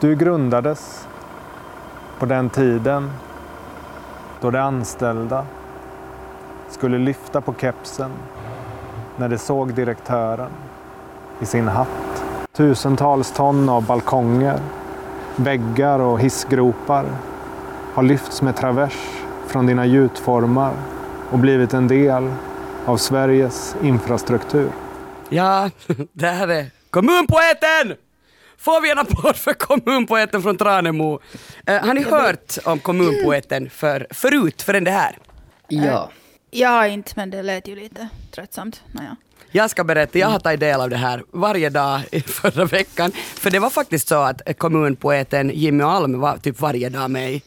Du grundades på den tiden då de anställda skulle lyfta på kepsen när de såg direktören i sin hatt. Tusentals ton av balkonger, väggar och hissgropar har lyfts med travers från dina gjutformar och blivit en del av Sveriges infrastruktur. Ja, det här är kommunpoeten! Får vi en applåd för kommunpoeten från Tranemo? Uh, har ni hört om kommunpoeten för, förut, förrän det här? Ja. Ja, inte, men det lät ju lite tröttsamt. Naja. Jag ska berätta, jag har tagit del av det här varje dag i förra veckan. För det var faktiskt så att kommunpoeten Jimmy Alm var typ varje dag med i,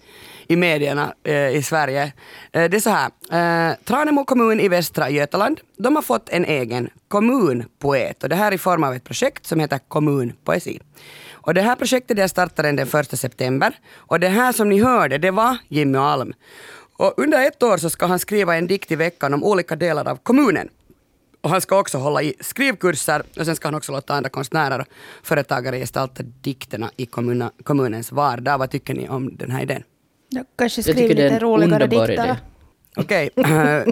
i medierna eh, i Sverige. Eh, det är så här, eh, Tranemo kommun i västra Götaland, de har fått en egen kommunpoet och det här i form av ett projekt som heter Kommunpoesi. Och det här projektet det startade den 1 september och det här som ni hörde det var Jimmy Alm. Och under ett år så ska han skriva en dikt i veckan om olika delar av kommunen. Och han ska också hålla i skrivkurser och sen ska han också låta andra konstnärer och företagare gestalta dikterna i kommunens vardag. Vad tycker ni om den här idén? Jag kanske Jag skriver tycker det är lite roligare dikter. Okej. eh,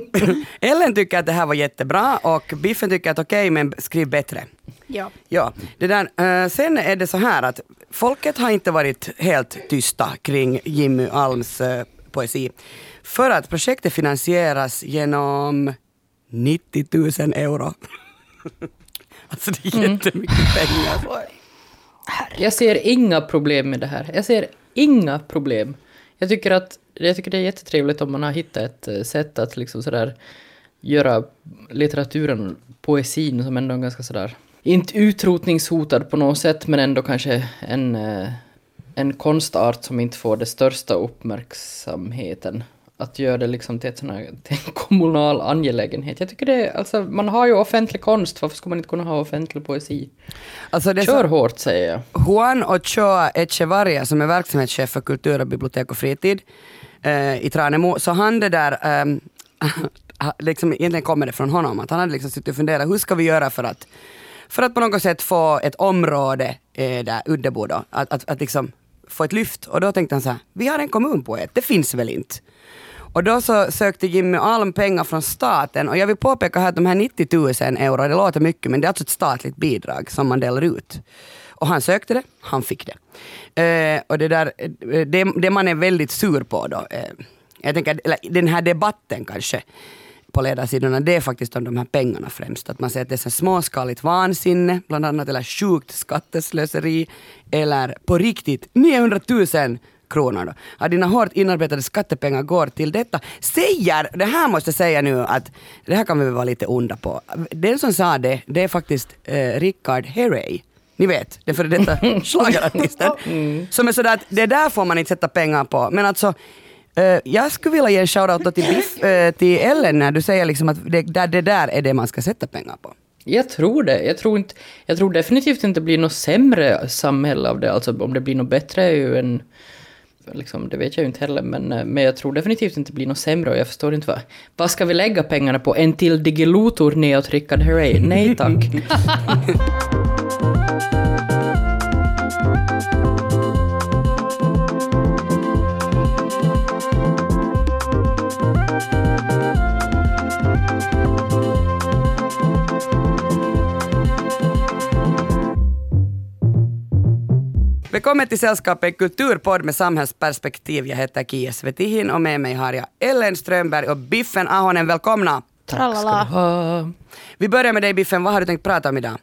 Ellen tycker att det här var jättebra och Biffen tycker att okej, men skriv bättre. Ja. Ja, det där, eh, sen är det så här att folket har inte varit helt tysta kring Jimmy Alms eh, poesi. För att projektet finansieras genom 90 000 euro. alltså det är jättemycket pengar. Jag ser inga problem med det här. Jag ser inga problem. Jag tycker att jag tycker det är jättetrevligt om man har hittat ett eh, sätt att liksom sådär göra litteraturen, poesin som ändå är ganska sådär, inte utrotningshotad på något sätt men ändå kanske en, eh, en konstart som inte får den största uppmärksamheten. Att göra det liksom till, ett sån här, till en kommunal angelägenhet. Jag tycker det, alltså man har ju offentlig konst, varför ska man inte kunna ha offentlig poesi? Alltså det är så- Kör hårt säger jag. Juan Ochoa Echevarria som är verksamhetschef för kultur och bibliotek och fritid eh, i Tranemo, så han det där, ehm, liksom, egentligen kommer det från honom, att han hade liksom suttit och funderat, hur ska vi göra för att, för att på något sätt få ett område eh, där, Uddebo då, att, att, att liksom få ett lyft. Och då tänkte han så här, vi har en kommunpoet, det finns väl inte? Och då så sökte Jimmy Alm pengar från staten och jag vill påpeka här att de här 90 000 euro, det låter mycket men det är alltså ett statligt bidrag som man delar ut. Och han sökte det, han fick det. Eh, och det, där, eh, det, det man är väldigt sur på då, eh, jag tänker, eller den här debatten kanske på ledarsidorna, det är faktiskt om de här pengarna främst. Att man säger att det är så småskaligt vansinne, bland annat, eller sjukt skatteslöseri, eller på riktigt 900 000 kronor då. Att dina hårt inarbetade skattepengar går till detta. Säger, det här måste jag säga nu att det här kan vi väl vara lite onda på. Den som sa det, det är faktiskt eh, Richard Herrey. Ni vet, den före detta schlagerartisten. Som är sådär att det där får man inte sätta pengar på. Men alltså, eh, jag skulle vilja ge en shoutout till, Biff, eh, till Ellen när du säger liksom att det, där, det där är det man ska sätta pengar på. Jag tror det. Jag tror, inte, jag tror definitivt inte det blir något sämre samhälle av det. Alltså om det blir något bättre är ju en... Typ. Liksom, det vet jag ju inte heller, men, eh, men jag tror definitivt inte det blir något sämre och jag förstår inte vad... Vad ska vi lägga pengarna på? En till Digilotor åt hurray? Herrey? Nej tack. Välkommen till sällskapet Kulturpodd med samhällsperspektiv. Jag heter Kia Svetihin och med mig har jag Ellen Strömberg och Biffen Ahonen. Välkomna! Tralala. Ah, Vi börjar med dig Biffen, vad har du tänkt prata om idag?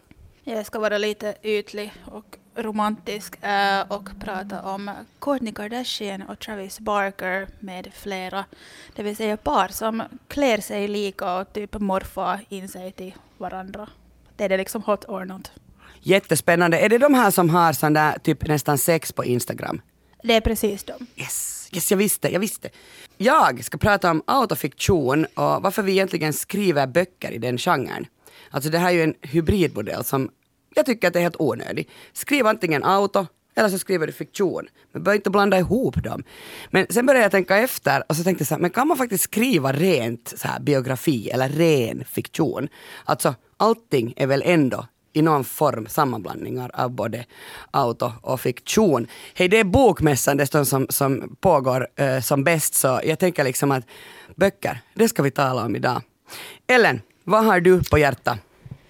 Jag ska vara lite ytlig och romantisk eh, och prata om Kourtney Kardashian och Travis Barker med flera. Det vill säga par som klär sig lika och typ morfar in sig till varandra. Det är det liksom hot or not. Jättespännande. Är det de här som har sån där typ nästan sex på Instagram? Det är precis dem. Yes, yes jag visste, jag visste. Jag ska prata om autofiktion och varför vi egentligen skriver böcker i den genren. Alltså det här är ju en hybridmodell som jag tycker att det är helt onödig. Skriv antingen auto eller så skriver du fiktion. Men bör inte blanda ihop dem. Men sen började jag tänka efter och så tänkte jag så här, men kan man faktiskt skriva rent så här, biografi eller ren fiktion? Alltså allting är väl ändå i någon form sammanblandningar av både auto och fiktion. Hej, det är bokmässan dessutom som, som pågår eh, som bäst så jag tänker liksom att böcker, det ska vi tala om idag. Ellen, vad har du på hjärtat?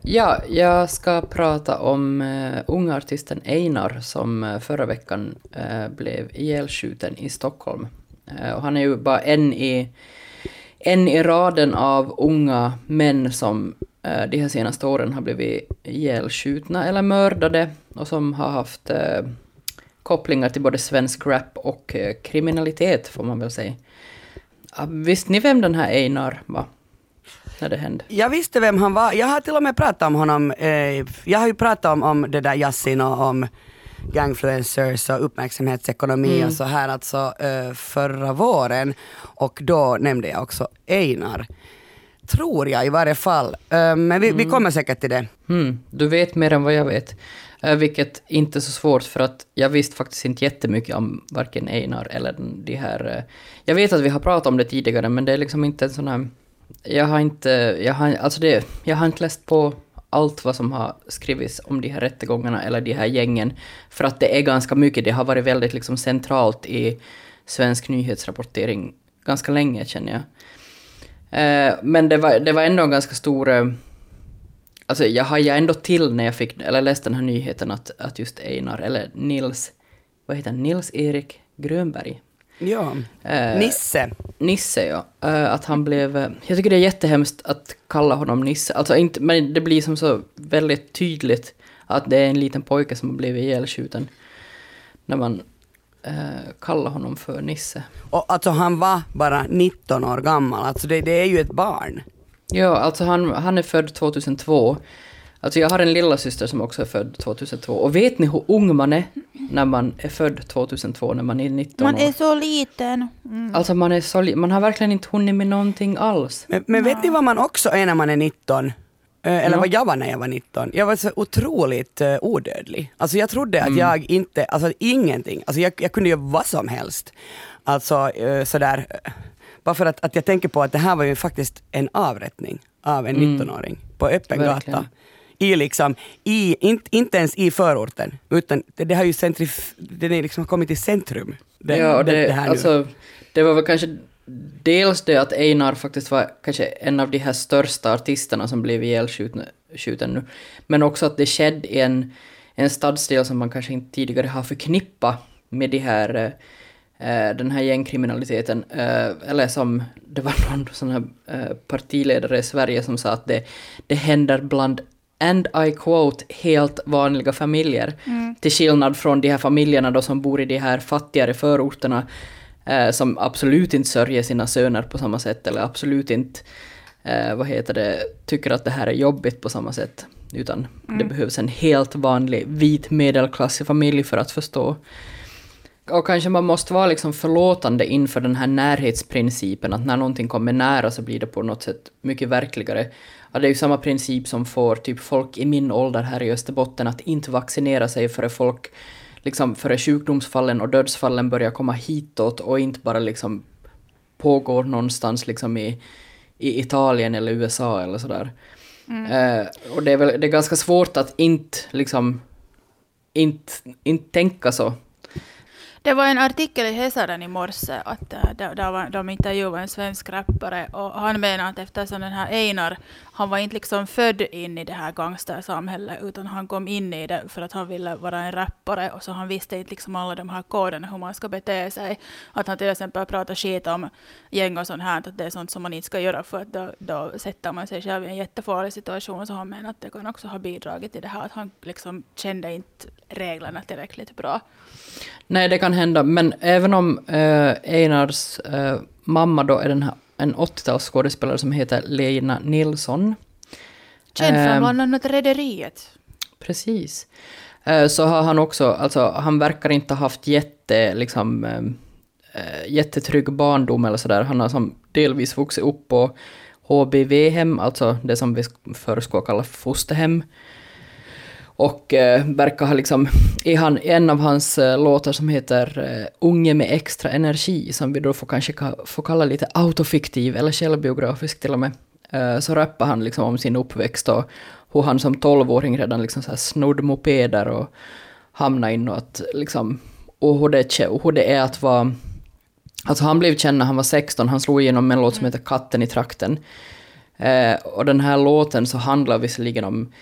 Ja, jag ska prata om uh, unga artisten Einar som uh, förra veckan uh, blev ihjälskjuten i Stockholm. Uh, och han är ju bara en i, en i raden av unga män som de här senaste åren har blivit ihjälskjutna eller mördade och som har haft uh, kopplingar till både svensk rap och kriminalitet får man väl säga. visste ni vem den här Einar var? när det hände? Jag visste vem han var. Jag har till och med pratat om honom. Eh, jag har ju pratat om, om det där Yasin och om gangfluencers och uppmärksamhetsekonomi mm. och så här alltså eh, förra våren. Och då nämnde jag också Einar. Tror jag i varje fall. Eh, men vi, mm. vi kommer säkert till det. Mm. Du vet mer än vad jag vet. Eh, vilket inte är så svårt för att jag visste faktiskt inte jättemycket om varken Einar eller de här... Eh, jag vet att vi har pratat om det tidigare men det är liksom inte en sån här jag har inte, jag har, alltså det, jag har inte läst på allt vad som har skrivits om de här rättegångarna eller de här gängen. För att det är ganska mycket, det har varit väldigt liksom centralt i svensk nyhetsrapportering ganska länge känner jag. Eh, men det var, det var ändå en ganska stor... Eh, alltså jag har ju ändå till när jag fick, eller läste den här nyheten att, att just Einar, eller Nils, vad heter han, Nils Erik Grönberg, Ja. Eh, Nisse. Nisse, ja. Eh, att han blev... Eh, jag tycker det är jättehemskt att kalla honom Nisse. Alltså inte, men det blir som så väldigt tydligt att det är en liten pojke som har blivit ihjälskjuten. När man eh, kallar honom för Nisse. Och alltså han var bara 19 år gammal, alltså det, det är ju ett barn. Ja, alltså han, han är född 2002. Alltså jag har en lilla syster som också är född 2002. Och vet ni hur ung man är när man är född 2002, när man är 19 Man år? är så liten. Mm. Alltså man är så man har verkligen inte hunnit med någonting alls. Men, men vet ni vad man också är när man är 19? Eh, eller vad jag var när jag var 19. Jag var så otroligt uh, odödlig. Alltså jag trodde att mm. jag inte, alltså ingenting, alltså jag, jag kunde göra vad som helst. Alltså uh, sådär, bara för att, att jag tänker på att det här var ju faktiskt en avrättning av en mm. 19-åring på öppen Verkligen. gata i liksom, i, inte, inte ens i förorten, utan det, det har ju centrif, det liksom har kommit i centrum. Det, ja, det, det, här alltså, det var väl kanske dels det att Einar faktiskt var kanske en av de här största artisterna som blev ihjälskjuten nu, men också att det skedde i en, en stadsdel som man kanske inte tidigare har förknippat med de här Uh, den här gängkriminaliteten, uh, eller som det var någon sån här uh, partiledare i Sverige som sa att det, det händer bland and I quote, helt vanliga familjer. Mm. Till skillnad från de här familjerna då som bor i de här fattigare förorterna eh, som absolut inte sörjer sina söner på samma sätt eller absolut inte eh, vad heter det, tycker att det här är jobbigt på samma sätt. Utan mm. det behövs en helt vanlig vit medelklassig familj för att förstå. Och kanske man måste vara liksom förlåtande inför den här närhetsprincipen, att när någonting kommer nära så blir det på något sätt mycket verkligare. Ja, det är ju samma princip som får typ folk i min ålder här i Österbotten att inte vaccinera sig före folk, liksom före sjukdomsfallen och dödsfallen börjar komma hitåt och inte bara liksom pågår någonstans liksom i, i Italien eller USA eller sådär. Mm. Eh, och det är väl det är ganska svårt att inte liksom inte, inte tänka så det var en artikel i Hesaren i morse, att eh, där, där var, de intervjuade en svensk rappare och han menar att eftersom den här Einar, han var inte liksom född in i det här gangstersamhället utan han kom in i det för att han ville vara en rappare och så han visste inte liksom alla de här koderna hur man ska bete sig. Att han till exempel pratar skit om gäng och sånt här, att det är sånt som man inte ska göra för att då, då sätter man sig själv i en jättefarlig situation. Så han menar att det kan också ha bidragit till det här att han liksom kände inte reglerna tillräckligt bra. Nej, det kan hända, men även om äh, Einars äh, mamma då är den här, en 80-talsskådespelare som heter Lena Nilsson. Känd från bland annat Rederiet. Precis. Äh, så har han också, alltså han verkar inte ha haft jätte, liksom, äh, jättetrygg barndom eller sådär. Han har som delvis vuxit upp på HBV-hem, alltså det som vi förr skulle kalla fosterhem. Och eh, verkar ha liksom, i han, en av hans eh, låtar som heter eh, Unge med extra energi, som vi då får kanske ka, får kalla lite autofiktiv eller självbiografisk till och med, eh, så rappar han liksom om sin uppväxt och hur han som tolvåring redan liksom så här snodde mopeder och hamnade in och att liksom, och hur det, och hur det är att vara Alltså han blev känd när han var 16, han slog igenom med en låt som heter Katten i trakten. Eh, och den här låten så handlar visserligen om,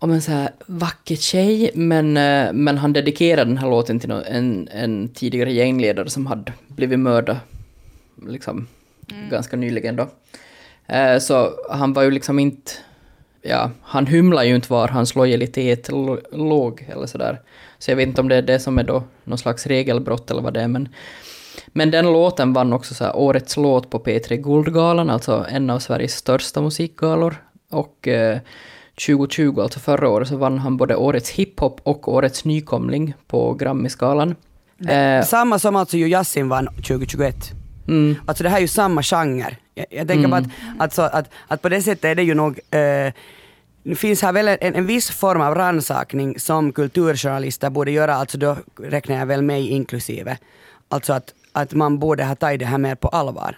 om en så här vacker tjej, men, eh, men han dedikerade den här låten till en, en tidigare gängledare som hade blivit mördad liksom, ganska nyligen då. Eh, så han var ju liksom inte, ja, han hymlar ju inte var hans lojalitet lo- låg eller sådär. Så jag vet inte om det är det som är då någon slags regelbrott eller vad det är, men men den låten vann också så här årets låt på P3 Guldgalan, alltså en av Sveriges största musikgalor. Och eh, 2020, alltså förra året, så vann han både årets hiphop och årets nykomling på Grammisgalan. Eh, Samma som alltså Yasin vann 2021. mm, Alltså det här är ju samma genre. Jag, jag tänker bara att, alltså, att, att på det sättet är det ju nog eh, det finns här väl en, en viss form av rannsakning som kulturjournalister borde göra, alltså då räknar jag väl mig inklusive. Alltså att, att man borde ha tagit det här mer på allvar.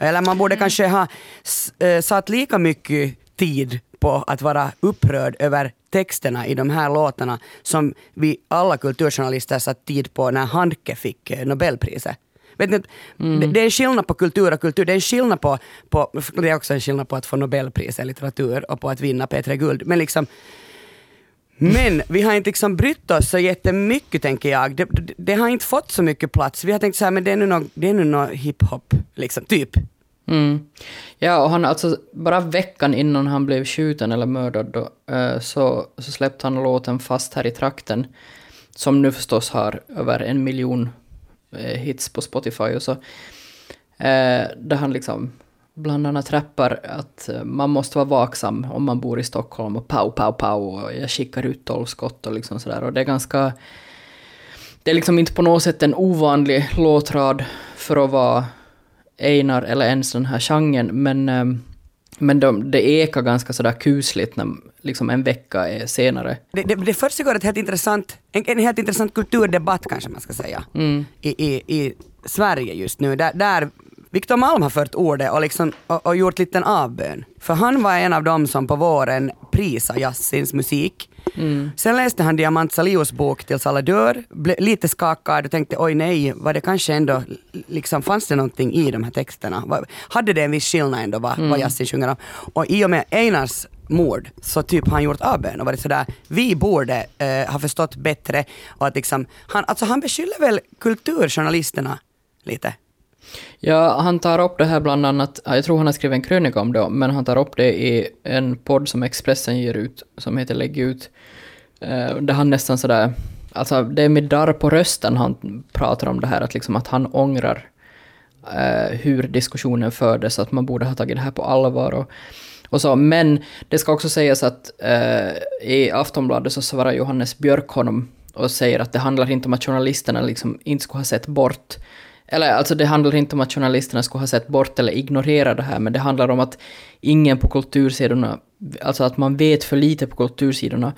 Eller man borde kanske ha s- eh, satt lika mycket tid på att vara upprörd över texterna i de här låtarna som vi alla kulturjournalister satt tid på när Handke fick eh, Nobelpriset. Vet ni, det, det är en skillnad på kultur och kultur. Det är en skillnad på, på, det är också en skillnad på att få Nobelpris i litteratur och på att vinna P3 Guld. Men liksom, men vi har inte liksom brytt oss så jättemycket tänker jag. Det, det, det har inte fått så mycket plats. Vi har tänkt så här, men det är nu något, det är nu hiphop, liksom, typ mm. Ja, och han alltså, bara veckan innan han blev skjuten eller mördad då, eh, så, så släppte han låten Fast här i trakten, som nu förstås har över en miljon eh, hits på Spotify och så. Eh, där han liksom bland annat rappar att man måste vara vaksam om man bor i Stockholm och pow, pow, pow och jag skickar ut tolv skott och liksom sådär. Och det är ganska... Det är liksom inte på något sätt en ovanlig låtrad för att vara Einar eller ens den här genren, men, eh, men de, det ekar ganska sådär kusligt när, liksom en vecka senare. Det, det, det försiggår ett helt intressant, en, en helt intressant kulturdebatt kanske man ska säga. Mm. i, i, i Sverige just nu, där, där Victor Malm har fört ordet och, liksom, och, och gjort lite en avbön. För han var en av dem som på våren prisade Yassins musik. Sen läste han Diamant Salios bok Tills alla dör, blev lite skakad och tänkte oj nej, var det kanske ändå, liksom, fanns det någonting i de här texterna? Var, hade det en viss skillnad ändå vad, vad Yassin sjunger om? Och i och med Einars mord så typ har han gjort avbön och varit sådär, vi borde eh, ha förstått bättre och att liksom, han, alltså han beskyller väl kulturjournalisterna lite? Ja, han tar upp det här bland annat, jag tror han har skrivit en krönika om det, men han tar upp det i en podd som Expressen ger ut, som heter Lägg ut, eh, där han nästan sådär, alltså det är med darr på rösten han pratar om det här, att liksom att han ångrar eh, hur diskussionen fördes, att man borde ha tagit det här på allvar och, och så. Men det ska också sägas att eh, i Aftonbladet så svarar Johannes Björk honom och säger att det handlar inte om att journalisterna liksom inte skulle ha sett bort eller alltså det handlar inte om att journalisterna skulle ha sett bort eller ignorerat det här, men det handlar om att ingen på kultursidorna, alltså att man vet för lite på kultursidorna.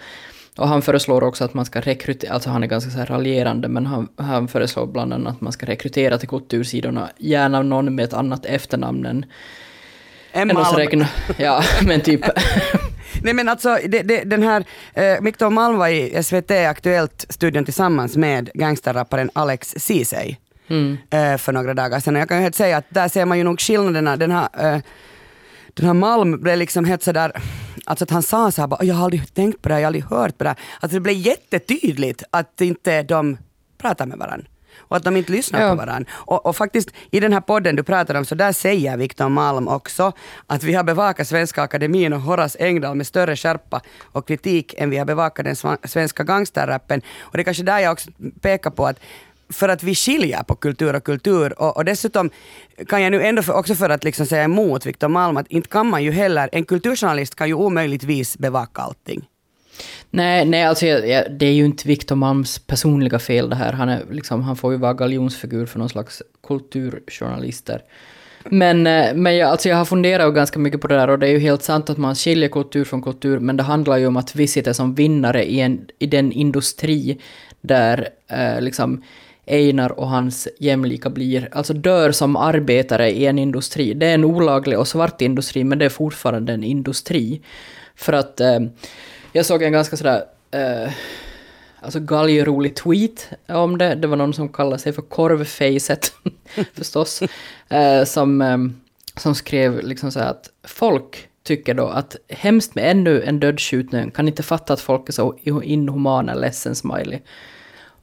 Och han föreslår också att man ska rekrytera, alltså han är ganska så här raljerande, men han, han föreslår bland annat att man ska rekrytera till kultursidorna, gärna någon med ett annat efternamn än... En än Ja, men typ... Nej men alltså det, det, den här, eh, Victor Malm var i SVT Aktuellt-studion tillsammans med gangsterrapparen Alex Ceesay Mm. eh, för några dagar sedan. Jag kan ju helt säga att där ser man ju nog skillnaderna. Den här, eh, den här Malm blev liksom helt sådär, alltså att han sa så här bara, jag har aldrig tänkt på det här, jag har aldrig hört på det här. Alltså det blev jättetydligt att inte de pratar med varandra. Och att de inte lyssnar Ja. på varandra. Och, och faktiskt i den här podden du pratar om så där säger Victor Malm också att vi har bevakat Svenska Akademin och Horace Engdahl med större skärpa och kritik än vi har bevakat den svenska gangsterrappen. Och det är kanske där jag också pekar på att för att vi skiljer på kultur och kultur och, och dessutom kan jag nu ändå för, också för att liksom säga emot Victor Malm att inte kan man ju heller, en kulturjournalist kan ju omöjligtvis bevaka allting. Nej, nej alltså jag, jag, det är ju inte Victor Malms personliga fel det här. Han, är, liksom, han får ju vara galjonsfigur för någon slags kulturjournalister. Men, eh, men jag, alltså jag har funderat ganska mycket på det där och det är ju helt sant att man skiljer kultur från kultur, men det handlar ju om att vi sitter som vinnare i, en, i den industri där eh, liksom Einar och hans jämlika blir, alltså dör som arbetare i en industri. Det är en olaglig och svart industri, men det är fortfarande en industri. För att eh, jag såg en ganska sådär eh, alltså galgerolig tweet om det. Det var någon som kallade sig för korvfacet förstås. Eh, som, eh, som skrev liksom så här att folk tycker då att hemskt med ännu en dödsskjutning, kan inte fatta att folk är så inhumana, ledsen smiley.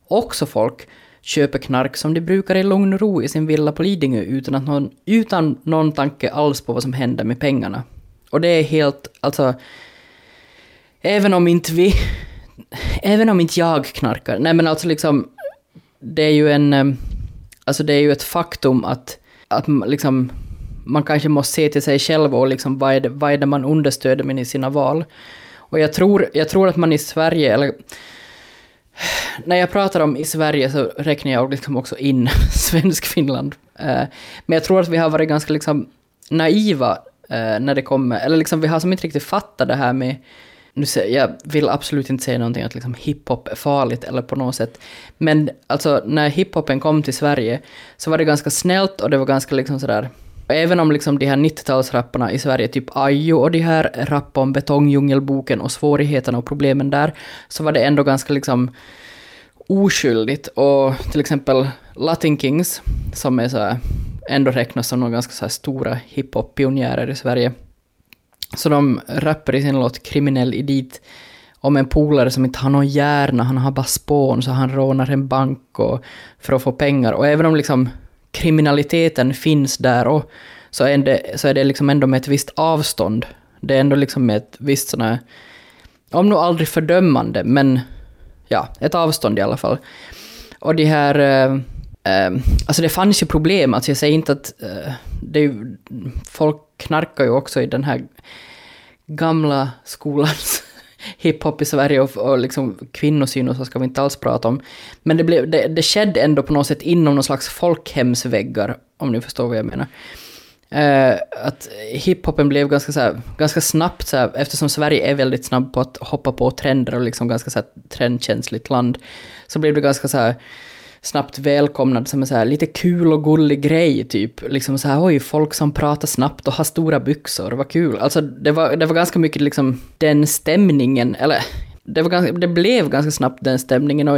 Också folk köper knark som de brukar i lugn och ro i sin villa på Lidingö utan, att någon, utan någon tanke alls på vad som händer med pengarna. Och det är helt, alltså, även om inte vi, även om inte jag knarkar, nej men alltså liksom, det är ju en, alltså det är ju ett faktum att, att liksom, man kanske måste se till sig själv och liksom vad är det, vad är det man understöder med i sina val. Och jag tror, jag tror att man i Sverige, eller när jag pratar om i Sverige så räknar jag liksom också in svensk Finland. Eh, men jag tror att vi har varit ganska liksom naiva eh, när det kommer, eller liksom vi har som inte riktigt fattat det här med nu jag vill absolut inte säga någonting att liksom hiphop är farligt eller på något sätt. Men alltså när hiphopen kom till Sverige så var det ganska snällt och det var ganska liksom sådär Även om liksom de här 90-talsrapparna i Sverige, typ Ajo och de här rappade om betongdjungelboken och svårigheterna och problemen där, så var det ändå ganska liksom oskyldigt. Och till exempel Latin Kings, som är så här, ändå räknas som några ganska så stora hiphop-pionjärer i Sverige, så de rappar i sin låt Kriminell Edit om en polare som inte har någon hjärna, han har bara spån, så han rånar en bank och, för att få pengar. Och även om liksom kriminaliteten finns där och så är det, så är det liksom ändå med ett visst avstånd. Det är ändå liksom med ett visst sådana här, om nog aldrig fördömande, men ja, ett avstånd i alla fall. Och de här, eh, eh, alltså det fanns ju problem, alltså jag säger inte att, eh, det är folk knarkar ju också i den här gamla skolans hiphop i Sverige och, och liksom kvinnosyn och så ska vi inte alls prata om. Men det, blev, det, det skedde ändå på något sätt inom någon slags folkhemsväggar, om ni förstår vad jag menar. Uh, att hiphopen blev ganska, så här, ganska snabbt, så här, eftersom Sverige är väldigt snabb på att hoppa på trender och liksom ganska så här, trendkänsligt land, så blev det ganska så här, snabbt välkomnad som en så här lite kul och gullig grej, typ. Liksom så här, oj, folk som pratar snabbt och har stora byxor, vad kul. Alltså det var, det var ganska mycket liksom den stämningen, eller det, var ganska, det blev ganska snabbt den stämningen. Och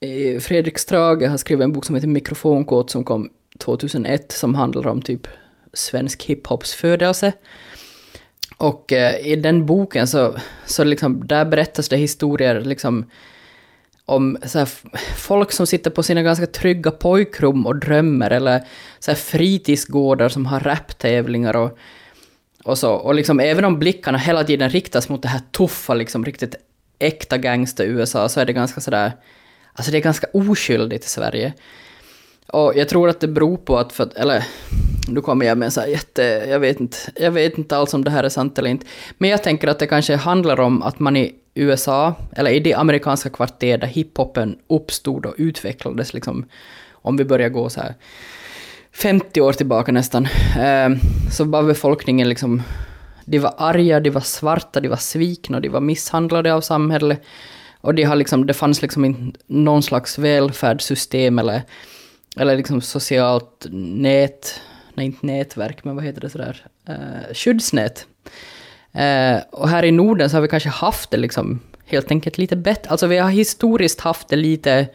eh, Fredrik Strage har skrivit en bok som heter Mikrofonkåt som kom 2001 som handlar om typ svensk hiphops födelse. Och eh, i den boken så, så liksom, där berättas det historier liksom om så här, folk som sitter på sina ganska trygga pojkrum och drömmer, eller så här, fritidsgårdar som har raptävlingar och, och så. Och liksom, även om blickarna hela tiden riktas mot det här tuffa, liksom, riktigt äkta gangster-USA, så är det ganska sådär... Alltså det är ganska oskyldigt i Sverige. Och jag tror att det beror på att, för, eller nu kommer jag med en så här jätte, jag vet, inte, jag vet inte alls om det här är sant eller inte, men jag tänker att det kanske handlar om att man i USA, eller i det amerikanska kvarter där hiphopen uppstod och utvecklades, liksom, om vi börjar gå så här 50 år tillbaka nästan, eh, så var befolkningen liksom, de var arga, de var svarta, de var svikna, de var misshandlade av samhället. Och de har liksom, det fanns liksom inte någon slags välfärdssystem eller, eller liksom socialt nät, nej inte nätverk, men vad heter det sådär, eh, skyddsnät. Eh, och här i Norden så har vi kanske haft det liksom helt enkelt lite bättre. Alltså vi har historiskt haft det lite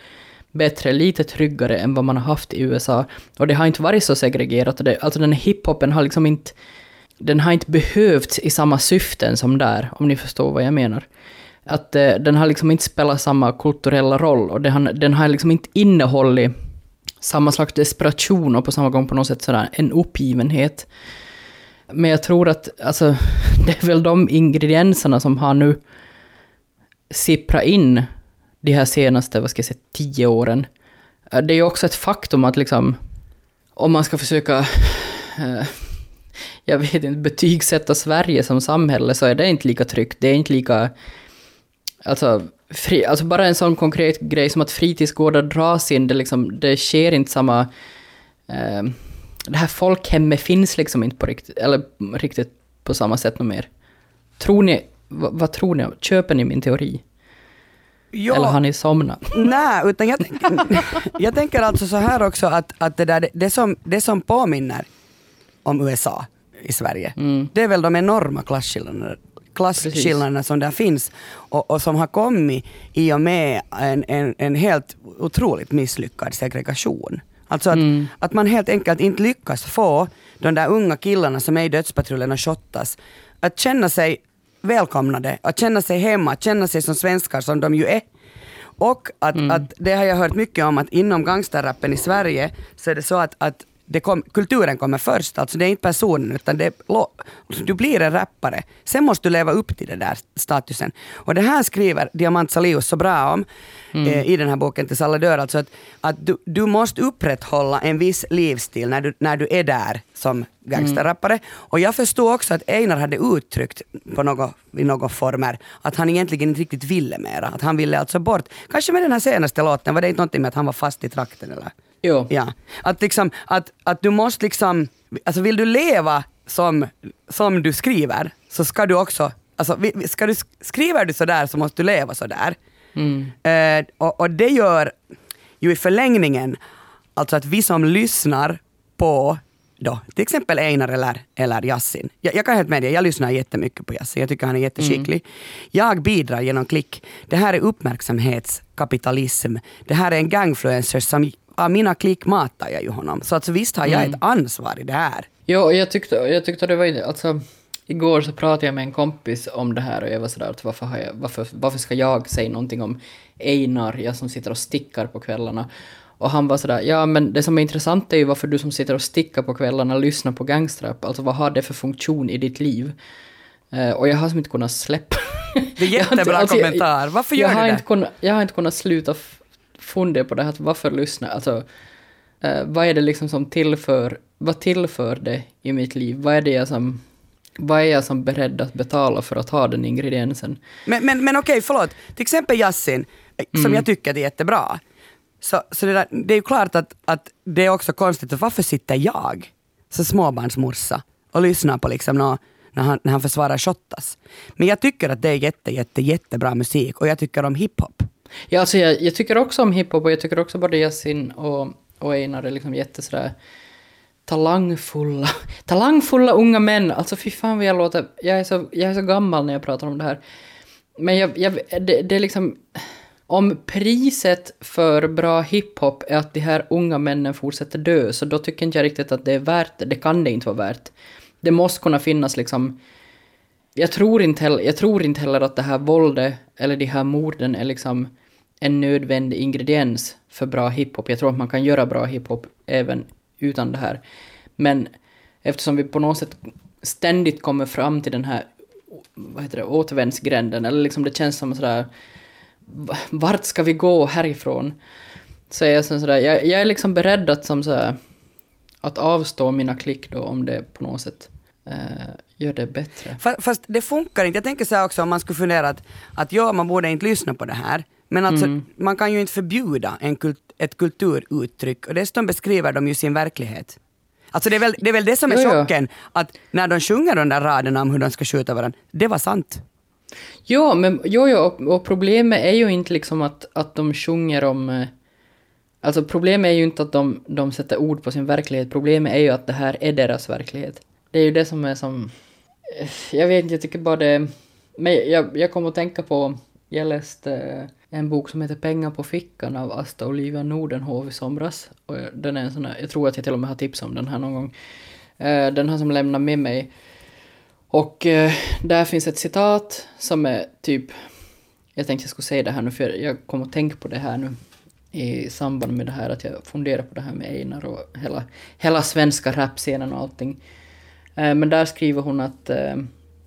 bättre, lite tryggare än vad man har haft i USA. Och det har inte varit så segregerat. Det, alltså den hiphopen har liksom inte... Den har inte behövts i samma syften som där, om ni förstår vad jag menar. Att eh, den har liksom inte spelat samma kulturella roll och den har, den har liksom inte innehållit samma slags desperation och på samma gång på något sätt sådär en uppgivenhet. Men jag tror att alltså, det är väl de ingredienserna som har nu sipprat in de här senaste, vad ska jag säga, tio åren. Eh, det är ju också ett faktum att liksom, om man ska försöka, eh, jag vet inte, betygsätta Sverige som samhälle så är det inte lika tryggt. Det är inte lika, alltså, fri, alltså bara en sån konkret grej som att fritidsgårdar dras in, det, liksom, det sker inte samma eh, det här folkhemmet finns liksom inte på riktigt, eller riktigt på samma sätt något mer. Tror ni, vad, vad tror ni? Köper ni min teori? Ja. Eller har ni somnat? Nej, utan jag, jag tänker alltså så här också att, att det, där, det, som, det som påminner om USA i Sverige, mm. det är väl de enorma klasskillnaderna klasskillnaderna som där finns och, och, som har kommit i och med en, en, en helt otroligt misslyckad segregation. Alltså att, mm. att man helt enkelt inte lyckas få de där unga killarna som är i dödspatrullen och shottas att känna sig välkomnade, att känna sig hemma, att känna sig som svenskar som de ju är. Och att, mm. att det har jag hört mycket om att inom gangsterrappen i Sverige så är det så att, att det kom, kulturen kommer först, alltså det är inte personen utan det du blir en rappare. Sen måste du leva upp till den där statusen. Och det här skriver Diamant Salius så bra om mm. eh, i den här boken Tills alla dör, alltså att, att du, du måste upprätthålla en viss livsstil när du, när du är där som gangsterrappare. Mm. Och jag förstår också att Einar hade uttryckt på något, i några former att han egentligen inte riktigt ville mera. Att han ville alltså bort. Kanske med den här senaste låten, var det inte någonting med att han var fast i trakten eller? Jo. Ja. Att, liksom, att, att du måste liksom, alltså vill du leva som, som du skriver så ska du också, alltså ska du, skriver du sådär så måste du leva sådär. Mm. Eh, och, och det gör ju i förlängningen alltså att vi som lyssnar på då, till exempel Einar eller, eller Yassin. Jag, jag kan helt med det, jag lyssnar jättemycket på Yassin, jag tycker han är jätteskicklig. Mm. Jag bidrar genom klick. Det här är uppmärksamhetskapitalism. Det här är en gangfluencer som av mina klick matar jag ju honom. Så alltså, visst har jag mm. ett ansvar i det här. Jo, jag tyckte, jag tyckte det var alltså Igår så pratade jag med en kompis om det här och jag var sådär att varför, har jag, varför, varför ska jag säga någonting om Einar, jag som sitter och stickar på kvällarna. Och han var sådär, ja men det som är intressant är ju varför du som sitter och stickar på kvällarna lyssnar på gangstrap. Alltså vad har det för funktion i ditt liv? Uh, och jag har som inte kunnat släppa... Det är jättebra alltså, kommentar. Varför gör jag du det? Inte kunnat, jag har inte kunnat sluta fundera på det här, varför lyssna? Alltså, uh, vad är det liksom som tillför, vad tillför det i mitt liv? Vad är det jag som, vad är jag som beredd att betala för att ha den ingrediensen? Men, men, men okej, förlåt. Till exempel Yassin, eh, som mm. jag tycker är jättebra. Så, så det, där, det är ju klart att, att det är också konstigt, varför sitter jag, så småbarnsmorsa, och lyssnar på liksom nå, när, han, när han försvarar Shottaz? Men jag tycker att det är jätte, jätte, jättebra musik och jag tycker om hiphop. Ja, alltså jag, jag tycker också om hiphop och jag tycker också både Yasin och, och Einar är liksom jätte sådär talangfulla, talangfulla unga män. Alltså fy fan vad jag låter, jag är så, jag är så gammal när jag pratar om det här. Men jag, jag det, det är liksom, om priset för bra hiphop är att de här unga männen fortsätter dö, så då tycker inte jag riktigt att det är värt det. Det kan det inte vara värt. Det måste kunna finnas liksom... Jag tror inte heller, jag tror inte heller att det här våldet eller de här morden är liksom en nödvändig ingrediens för bra hiphop. Jag tror att man kan göra bra hiphop även utan det här. Men eftersom vi på något sätt ständigt kommer fram till den här vad heter det, återvändsgränden, eller liksom det känns som sådär vart ska vi gå härifrån? Så jag, sådär, jag, jag är liksom beredd att, som sådär, att avstå mina klick då om det på något sätt eh, gör det bättre. Fast, fast, det funkar inte. Jag tänker så också om man skulle fundera att, att ja, man borde inte lyssna på det här. Men alltså, mm. man kan ju inte förbjuda en kult, ett kulturuttryck och dessutom beskriver de ju sin verklighet. Alltså det är väl det, är väl det som är chocken, att när de sjunger de där raderna om hur de ska skjuta varandra, det var sant. Ja, men jo, jo, och, och problemet är ju inte liksom att, att de sjunger om... Eh, alltså problemet är ju inte att de, de sätter ord på sin verklighet, problemet är ju att det här är deras verklighet. Det är ju det som är som... Eh, jag vet inte, jag tycker bara det... Men jag, jag kom att tänka på... Jag läste en bok som heter Pengar på fickan av Asta Olivia Nordenhov i somras. Och den är en sån här, jag tror att jag till och med har tipsat om den här någon gång. Eh, den här som lämnar med mig och eh, där finns ett citat som är typ, jag tänkte jag skulle säga det här nu för jag kom att tänka på det här nu i samband med det här att jag funderar på det här med Einar och hela, hela svenska rapscenen och allting. Eh, men där skriver hon att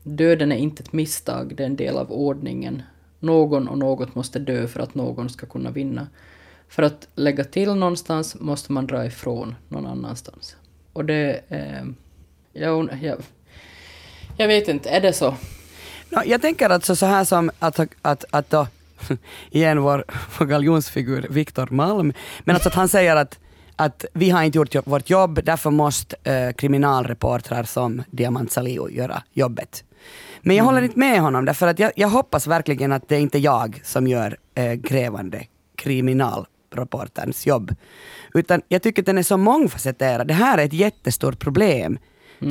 döden är inte ett misstag, det är en del av ordningen. Någon och något måste dö för att någon ska kunna vinna. För att lägga till någonstans måste man dra ifrån någon annanstans. Och det... Eh, jag, jag, jag vet inte, är det så? No, jag tänker alltså så här som att, att, att då, igen vår, vår galjonsfigur Viktor Malm, men alltså att han säger att, att vi har inte gjort vårt jobb, därför måste eh, kriminalreportrar som Diamant Salihu göra jobbet. Men jag mm. håller inte med honom, därför att jag, jag, hoppas verkligen att det är inte jag som gör äh, grävande kriminalreporterns jobb. Utan jag tycker att den är så mångfacetterad. Det här är ett jättestort problem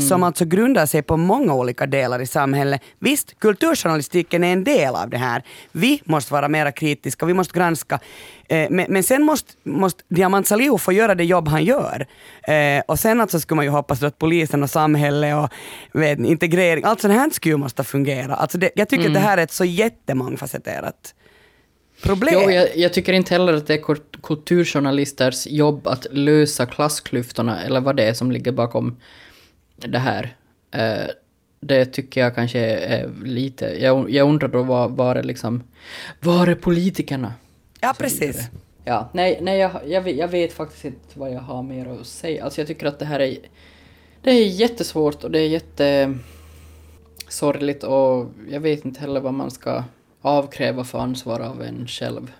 som alltså grundar sig på många olika delar i samhället. Visst, kulturjournalistiken är en del av det här. Vi måste vara mera kritiska, vi måste granska. Eh, men, men sen måste, måste Diamant Salihu få göra det jobb han gör. Eh, och sen alltså skulle man ju hoppas att polisen och samhället och vet, integrering, allt sånt här skulle ju måste fungera. Alltså det, jag tycker att det här är ett så jättemångfacetterat problem. Jo, jag, jag tycker inte heller att det är kul- kulturjournalisters jobb att lösa klassklyftorna eller vad det är som ligger bakom det här. Eh, det tycker jag kanske är lite... Jag, jag undrar då vad var är liksom... Var är politikerna? ja, precis. Ja, nej, nej jag, jag, vet, jag vet faktiskt inte vad jag har mer att säga. Alltså jag tycker att det här är... Det är jättesvårt och det är jätte... sorgligt och jag vet inte heller vad man ska avkräva för ansvar av en själv.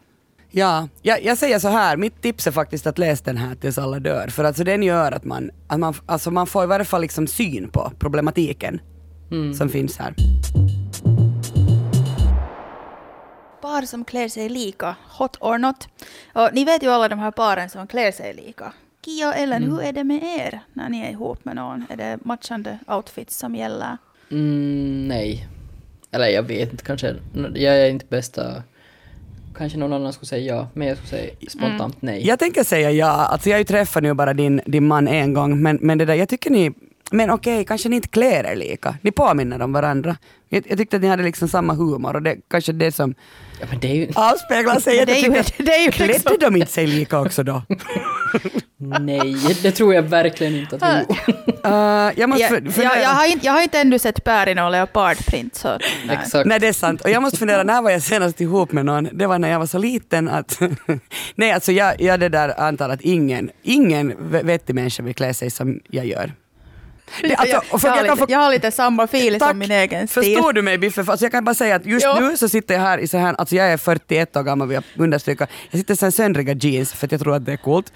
Ja, jag, jag säger så här, mitt tips är faktiskt att läsa den här tills alla dör. För alltså den gör att man, att man, alltså man får i varje fall liksom syn på problematiken som finns här. Par som klär sig lika, hot or not. Och ni vet ju alla de här paren som klär sig lika. Kia och Ellen, hur är det med er när ni är ihop med någon? Är det matchande outfits som gäller? Mm, nej. Eller jag vet inte, kanske. Jag är inte bästa... Kanske någon annan skulle säga ja, men jag skulle säga spontant nej. Jag tänker säga ja, alltså jag har ju träffat nu bara din, din man en gång, men, men det där, jag tycker ni, men okej, kanske ni inte klär er lika. Ni påminner om varandra. Jag, jag tyckte att ni hade liksom samma humor och det kanske det som Ja, men det är ju... avspeglar sig. Det är ju- det är ju Klädde liksom- de inte sig lika också då? Nej, det tror jag verkligen inte att vi. Uh, jag måste Jag, fun- jag, fundera. jag, har inte, jag har inte ännu sett Per i någon leopardprint. Så, nej. Exakt. Nej det är sant. Och jag måste fundera, när var jag senast ihop med någon? Det var när jag var så liten att... Nej alltså jag, jag det där antar att ingen, ingen vettig människa vill klä sig som jag gör. Det, alltså, jag, för har jag lite, få- jag har lite samma Tack. som min egen stil. Förstår du mig Biffe? Alltså jag kan bara säga att just Ja. nu så sitter jag här i så här, alltså jag är 41 år gammal vill jag understryka. Jag sitter i så här söndriga jeans för att jag tror att det är coolt.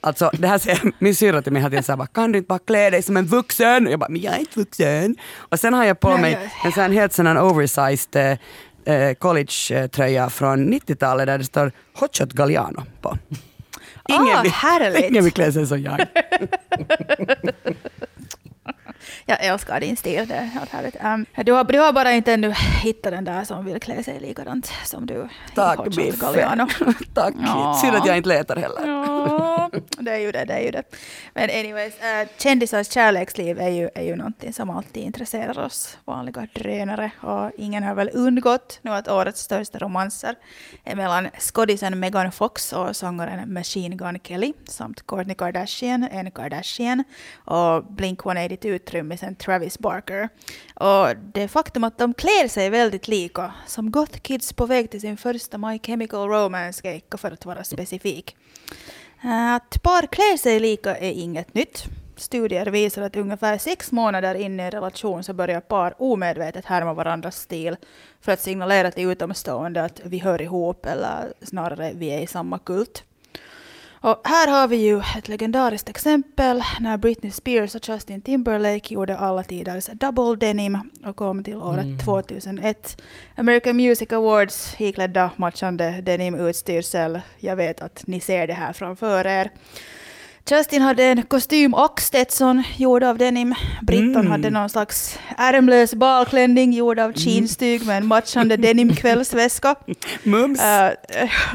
Alltså det här säger min syrra till mig hela tiden såhär, kan du inte bara klä dig som en vuxen? Och jag bara, men jag är inte vuxen. Och sen har jag på mig en sån helt sån oversized eh, eh, college-tröja från 90-talet där det står Hotshot Galliano på. Ah, vill, härligt. ingen vill klä sig som jag. Jag älskar din stil, det är helt härligt. Um, du, har, du har bara inte ännu hittat den där som vill klä sig likadant som du. Tack Hot Shot Biffe. Galliano. Tack. Ja. Synd att jag inte letar heller. Ja, det är ju det, det är ju det. Men anyways, uh, kändisars kärleksliv är ju, är ju någonting som alltid intresserar oss vanliga drönare. Och ingen har väl undgått nu att årets största romanser är mellan skådisen Megan Fox och sångaren Machine Gun Kelly samt Kourtney Kardashian, en Kardashian och trummisen Travis Barker. Och det faktum att de klär sig väldigt lika, som goth kids på väg till sin första My Chemical Romance-gejka för att vara specifik. Eh, att par klär sig lika är inget nytt. Studier visar att ungefär sex månader in i en relation så börjar par omedvetet härma varandras stil för att signalera till utomstående att vi hör ihop eller snarare vi är i samma kult. Och här har vi ju ett legendariskt exempel när Britney Spears och Justin Timberlake gjorde alla tiders double denim och kom till året 2001. American Music Awards iklädda matchande denim-utstyrsel. Jag vet att ni ser det här framför er. Justin hade en kostym och Stetson gjord av denim. Britton Mm. hade någon slags ärmlös balklänning gjord av jeanstyg med en matchande denimkvällsväska. Mums. Uh,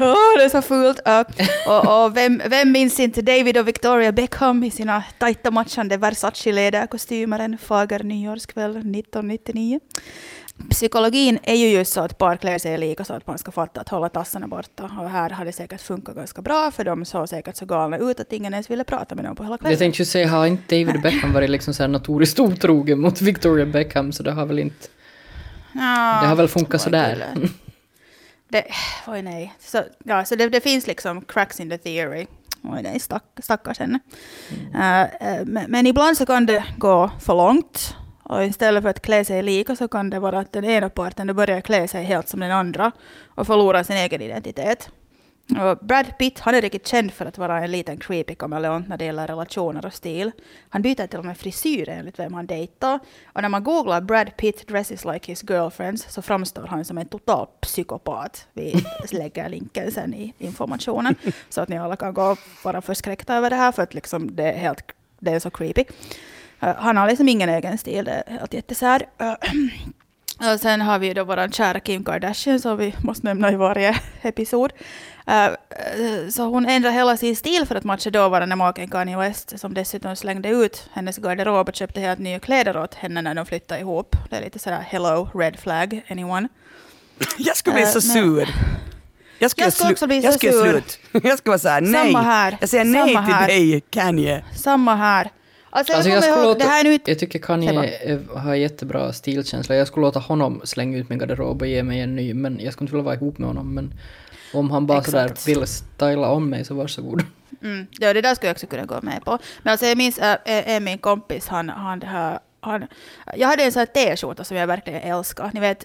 åh, det är så fult. Uh, och och vem, vem minns inte David och Victoria Beckham i sina tajta matchande Versace-läderkostymer en fager nyårskväll 1999? Psykologin är ju just så att par klär sig lika så att man ska fatta att hålla tassarna borta. Och här har det säkert funkat ganska bra för de såg säkert så galna ut att ingen ens ville prata med dem på hela Jag kvällen. tänkte ju säga, har inte David Beckham varit liksom så här notoriskt otrogen mot Victoria Beckham, så det har väl inte... Ja, Det har väl funkat sådär. Det, oj nej. Så, ja, så det, det finns liksom cracks in the theory. Oj nej, stack, stackars henne. Eh, eh, men, men ibland så kan det gå för långt. Och istället för att klä sig lika så kan det vara att den ena parten börjar klä sig helt som den andra och förlorar sin egen identitet. Och Brad Pitt han är riktigt känd för att vara en liten creepy kameleont när det gäller relationer och stil. Han byter till och med frisyr enligt vem han dejtar. Och när man googlar Brad Pitt dresses like his girlfriends så framstår han som en total psykopat. Vi lägger länken sen i informationen så att ni alla kan gå och vara förskräckta över det här för att liksom det är helt det är så creepy. Eh, han har liksom ingen egen stil, det är helt jättesär. Eh, och sen har vi då vår kära Kim Kardashian som vi måste nämna i varje episod. Eh, så hon ändrar hela sin stil för att matcha dåvarande maken Kanye West som dessutom slängde ut hennes garderob och köpte helt nya kläder åt henne när de flyttade ihop. Det är lite sådär hello, red flag, anyone? Jag skulle bli så sur. Jag skulle, Jag skulle också bli jag så skulle sur. slut. Jag skulle vara såhär, nej. Samma här. Jag säger nej Samma till här. dig, Kanye. Samma här. Alltså, Alltså jag skulle ihåg, låta, nu jag tycker Kanye har jättebra stilkänsla. Jag skulle låta honom slänga ut min garderob och ge mig en ny, men jag skulle inte vilja vara ihop med honom. Men om han bara sådär vill styla om mig så varsågod. Mm, ja, det där skulle jag också kunna gå med på. Men alltså jag minns äh, en min kompis, han, han, här, han, jag hade en sån här t-skjorta som jag verkligen älskar. Ni vet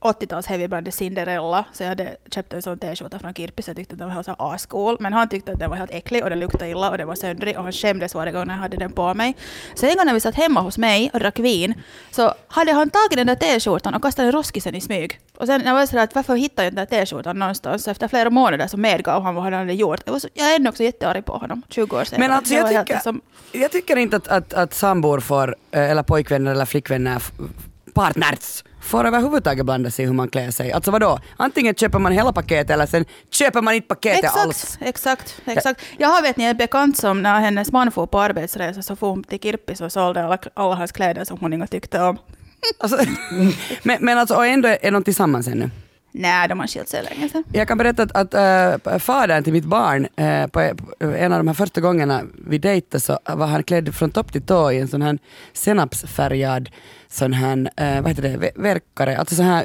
80-tals heavyband Cinderella, så jag hade köpt en sån t-skjorta från Kirpis. Jag tyckte att den var så här ascool, men han tyckte att den var helt äcklig och den luktade illa och den var söndrig och han skämdes varje gång när jag hade den på mig. Så en gång när vi satt hemma hos mig och drack vin så hade han tagit den där t-skjortan och kastat den roskisen i smyg. Och sen jag var sådär att varför hittade jag den där t-skjortan någonstans? Så efter flera månader så medgav han vad han hade gjort. Jag, var så, jag är ännu också jättearg på honom, 20 år senare. Men alltså Det jag helt tycker, som- jag tycker inte att, att, att sambor får, eh, eller pojkvänner eller flickvänner, partners, får överhuvudtaget blanda sig i hur man klär sig. Alltså vadå? Antingen köper man hela paketet eller sen köper man inte paketet alls. Exakt, exakt, exakt. Jag har vet ni en bekant som när hennes man får på arbetsresa så får hon till Kirppis och sålde alla, alla hans kläder som hon inte tyckte om. Alltså, men, men alltså, och ändå är de tillsammans ännu. Nej, de har skilt sig länge sedan. Jag kan berätta att, att äh, fadern till mitt barn, äh, på, på en av de här första gångerna vi dejtade så var han klädd från topp till tå i en sån här senapsfärgad sån här, äh, vad heter det, Ver- verkare, alltså sån här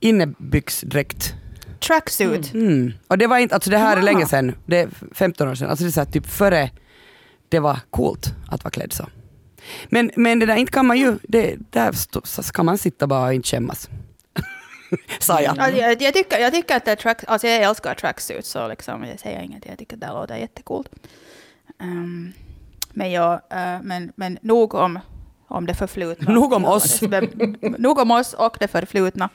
innebyxdräkt. Tracksuit. Mm. Och det var inte, alltså det här är länge sedan, det är 15 år sedan, alltså det är typ före det var coolt att vara klädd så. Men, men det där inte kan man ju, det, där ska man sitta bara och inte skämmas. Sa jag. Ja, jag, jag, tycker, jag tycker att track, alltså jag älskar tracksuit så liksom, jag säger inget, jag tycker att det låter jättecoolt. Um, men, jag, eh, men, men nog om, om det förflutna. Nog om oss. nog om oss och det förflutna.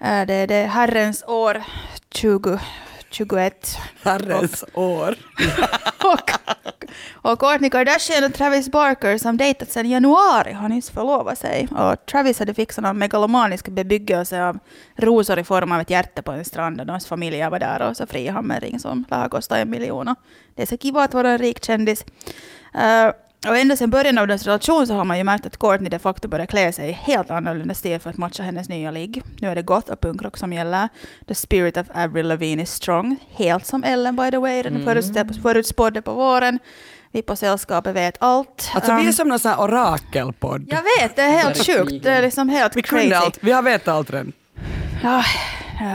Eh, det är det herrens år 2021. Herrens år. och, och Kourtney Kardashian och Travis Barker som dejtat sedan januari har nyss förlovat sig. Och Travis hade fixat någon megalomanisk bebyggelse av rosor i form av ett hjärta på en strand och deras familjer var där och så friade han med en ring som lär kosta en miljon. Det är så kiva att vara en rik kändis. Eh, och ända sedan början av deras relation så har man ju märkt att Courtney de facto börjar klä sig i helt annorlunda stil för att matcha hennes nya ligg. Nu är det goth och punkrock som gäller. The spirit of Avril Lavigne is strong. Helt som Ellen by the way, den förutspå- förutspådde på våren. Vi på sällskapet vet allt. Alltså vi är Um, som någon sån här orakelpodd. jag vet, det är helt sjukt. Det är liksom helt Vi crazy. allt, vi har vetat allt redan. Ja,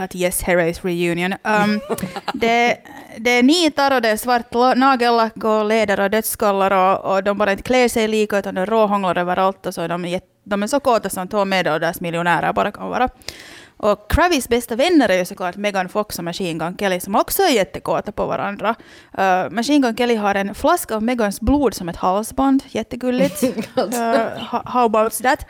att Yes Herreys reunion. Um, det, det är nitar och det är svart la- nagellack och leder och dödsskallar och, och de bara inte klär sig lika utan de råhånglar överallt och så är de, jätt- de är så kåta som två medelålders miljonärer bara kan vara. Och Travis bästa vänner är ju såklart Megan Fox och Machine Gun Kelly som också är jättekåta på varandra. Uh, Machine Gun Kelly har en flaska av Megans blod som ett halsband, jättegulligt. uh, ho- how about that?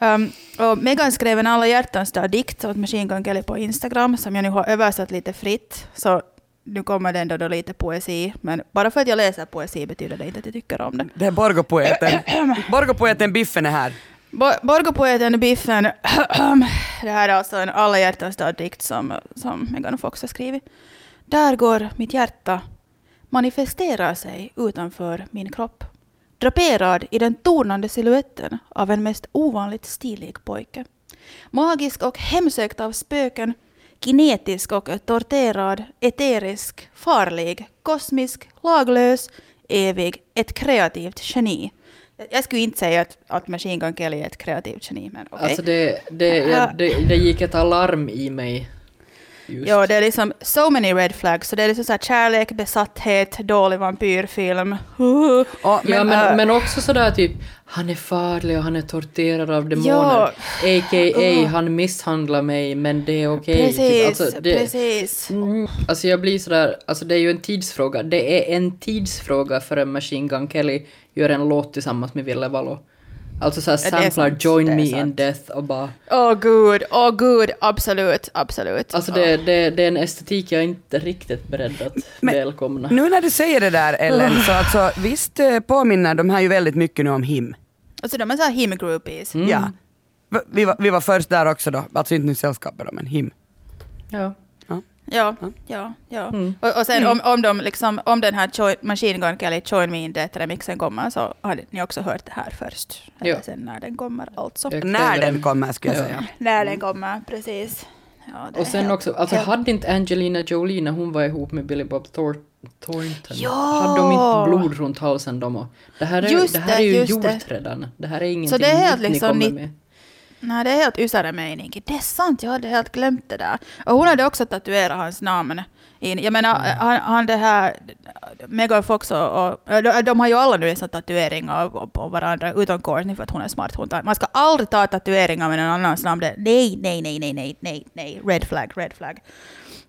Um, och Megan skrev en alla hjärtans dag dikt åt Machine Gun Kelly på Instagram som jag nu har översatt lite fritt. Så nu kommer det ändå då lite poesi. Men bara för att jag läser poesi betyder det inte att jag tycker om det. Det är Borgopoeten. Borgopoeten Biffen är här. Bo- Borgopoeten Biffen. det här är alltså en alla hjärtans dag dikt som, som Megan Fox har skrivit. Där går mitt hjärta, manifesterar sig utanför min kropp. Draperad i den tonande siluetten av en mest ovanligt stilig pojke. Magisk och hemsökt av spöken, kinetisk och torterad, eterisk, farlig, kosmisk, laglös, evig, ett kreativt geni. Jag skulle inte säga att, att Machine Gun Kelly är ett kreativt geni, men okej. Alltså det, det, det, det gick ett alarm i mig. Just. Ja, det är liksom so many red flags. Så det är liksom så här kärlek, besatthet, dålig vampyrfilm. Och, ja, men, men, äh, men också sådär typ, han är farlig och han är torterad av demoner. Ja. A.k.a. Uh. han misshandlar mig men det är okej. Precis, Typ, alltså, det, precis. Mm, alltså jag blir sådär, alltså det är ju en tidsfråga. Det är en tidsfråga för en Machine Gun Kelly gör en låt tillsammans med Ville Valo. Alltså såhär samplar sant, Join Me in. Death och bara... Åh gud, åh gud, absolut, absolut. Alltså det, det, det är en estetik jag är inte riktigt beredd att Men- välkomna. Nu när du säger det där Ellen, så alltså, visst eh, påminner de här ju väldigt mycket nu om him. Alltså de är såhär him-groupies. Mm. Ja. Vi var, vi var först där också då, alltså inte nu sällskapet då, men him. Ja. Ja, ja, ja. Mm. Och, och sen om, om, de liksom, om den här Choi- Machine Gun Kelly Join Me in Death remixen kommer så har ni också hört det här först. Eller Ja. sen när den kommer alltså. Jag När den en- kommer skulle jag Ja. säga. När den kommer, precis. Ja, det Och sen helt- också, alltså helt- hade inte Angelina Jolie när hon var ihop med Billy Bob Thor Thornton, Ja! hade de inte blod runt halsen de och, Det här är, Just det här det, är ju gjort det. redan. Det här är ingenting Så det är helt nytt ni liksom kommer nytt- med. Nej, det är helt ysare mening. Det är sant, jag hade helt glömt det där. Och hon hade också tatuerat hans namn. In. Jag menar, Mm. han, han det här, Megan Fox och, och de, de har ju alla nu en sån tatuering av, på varandra, utom Courtney för att hon är smart. Hon tar, man ska aldrig ta tatueringar med någon annans namn. Nej, nej, nej, nej, nej, nej, nej, red flag, red flag.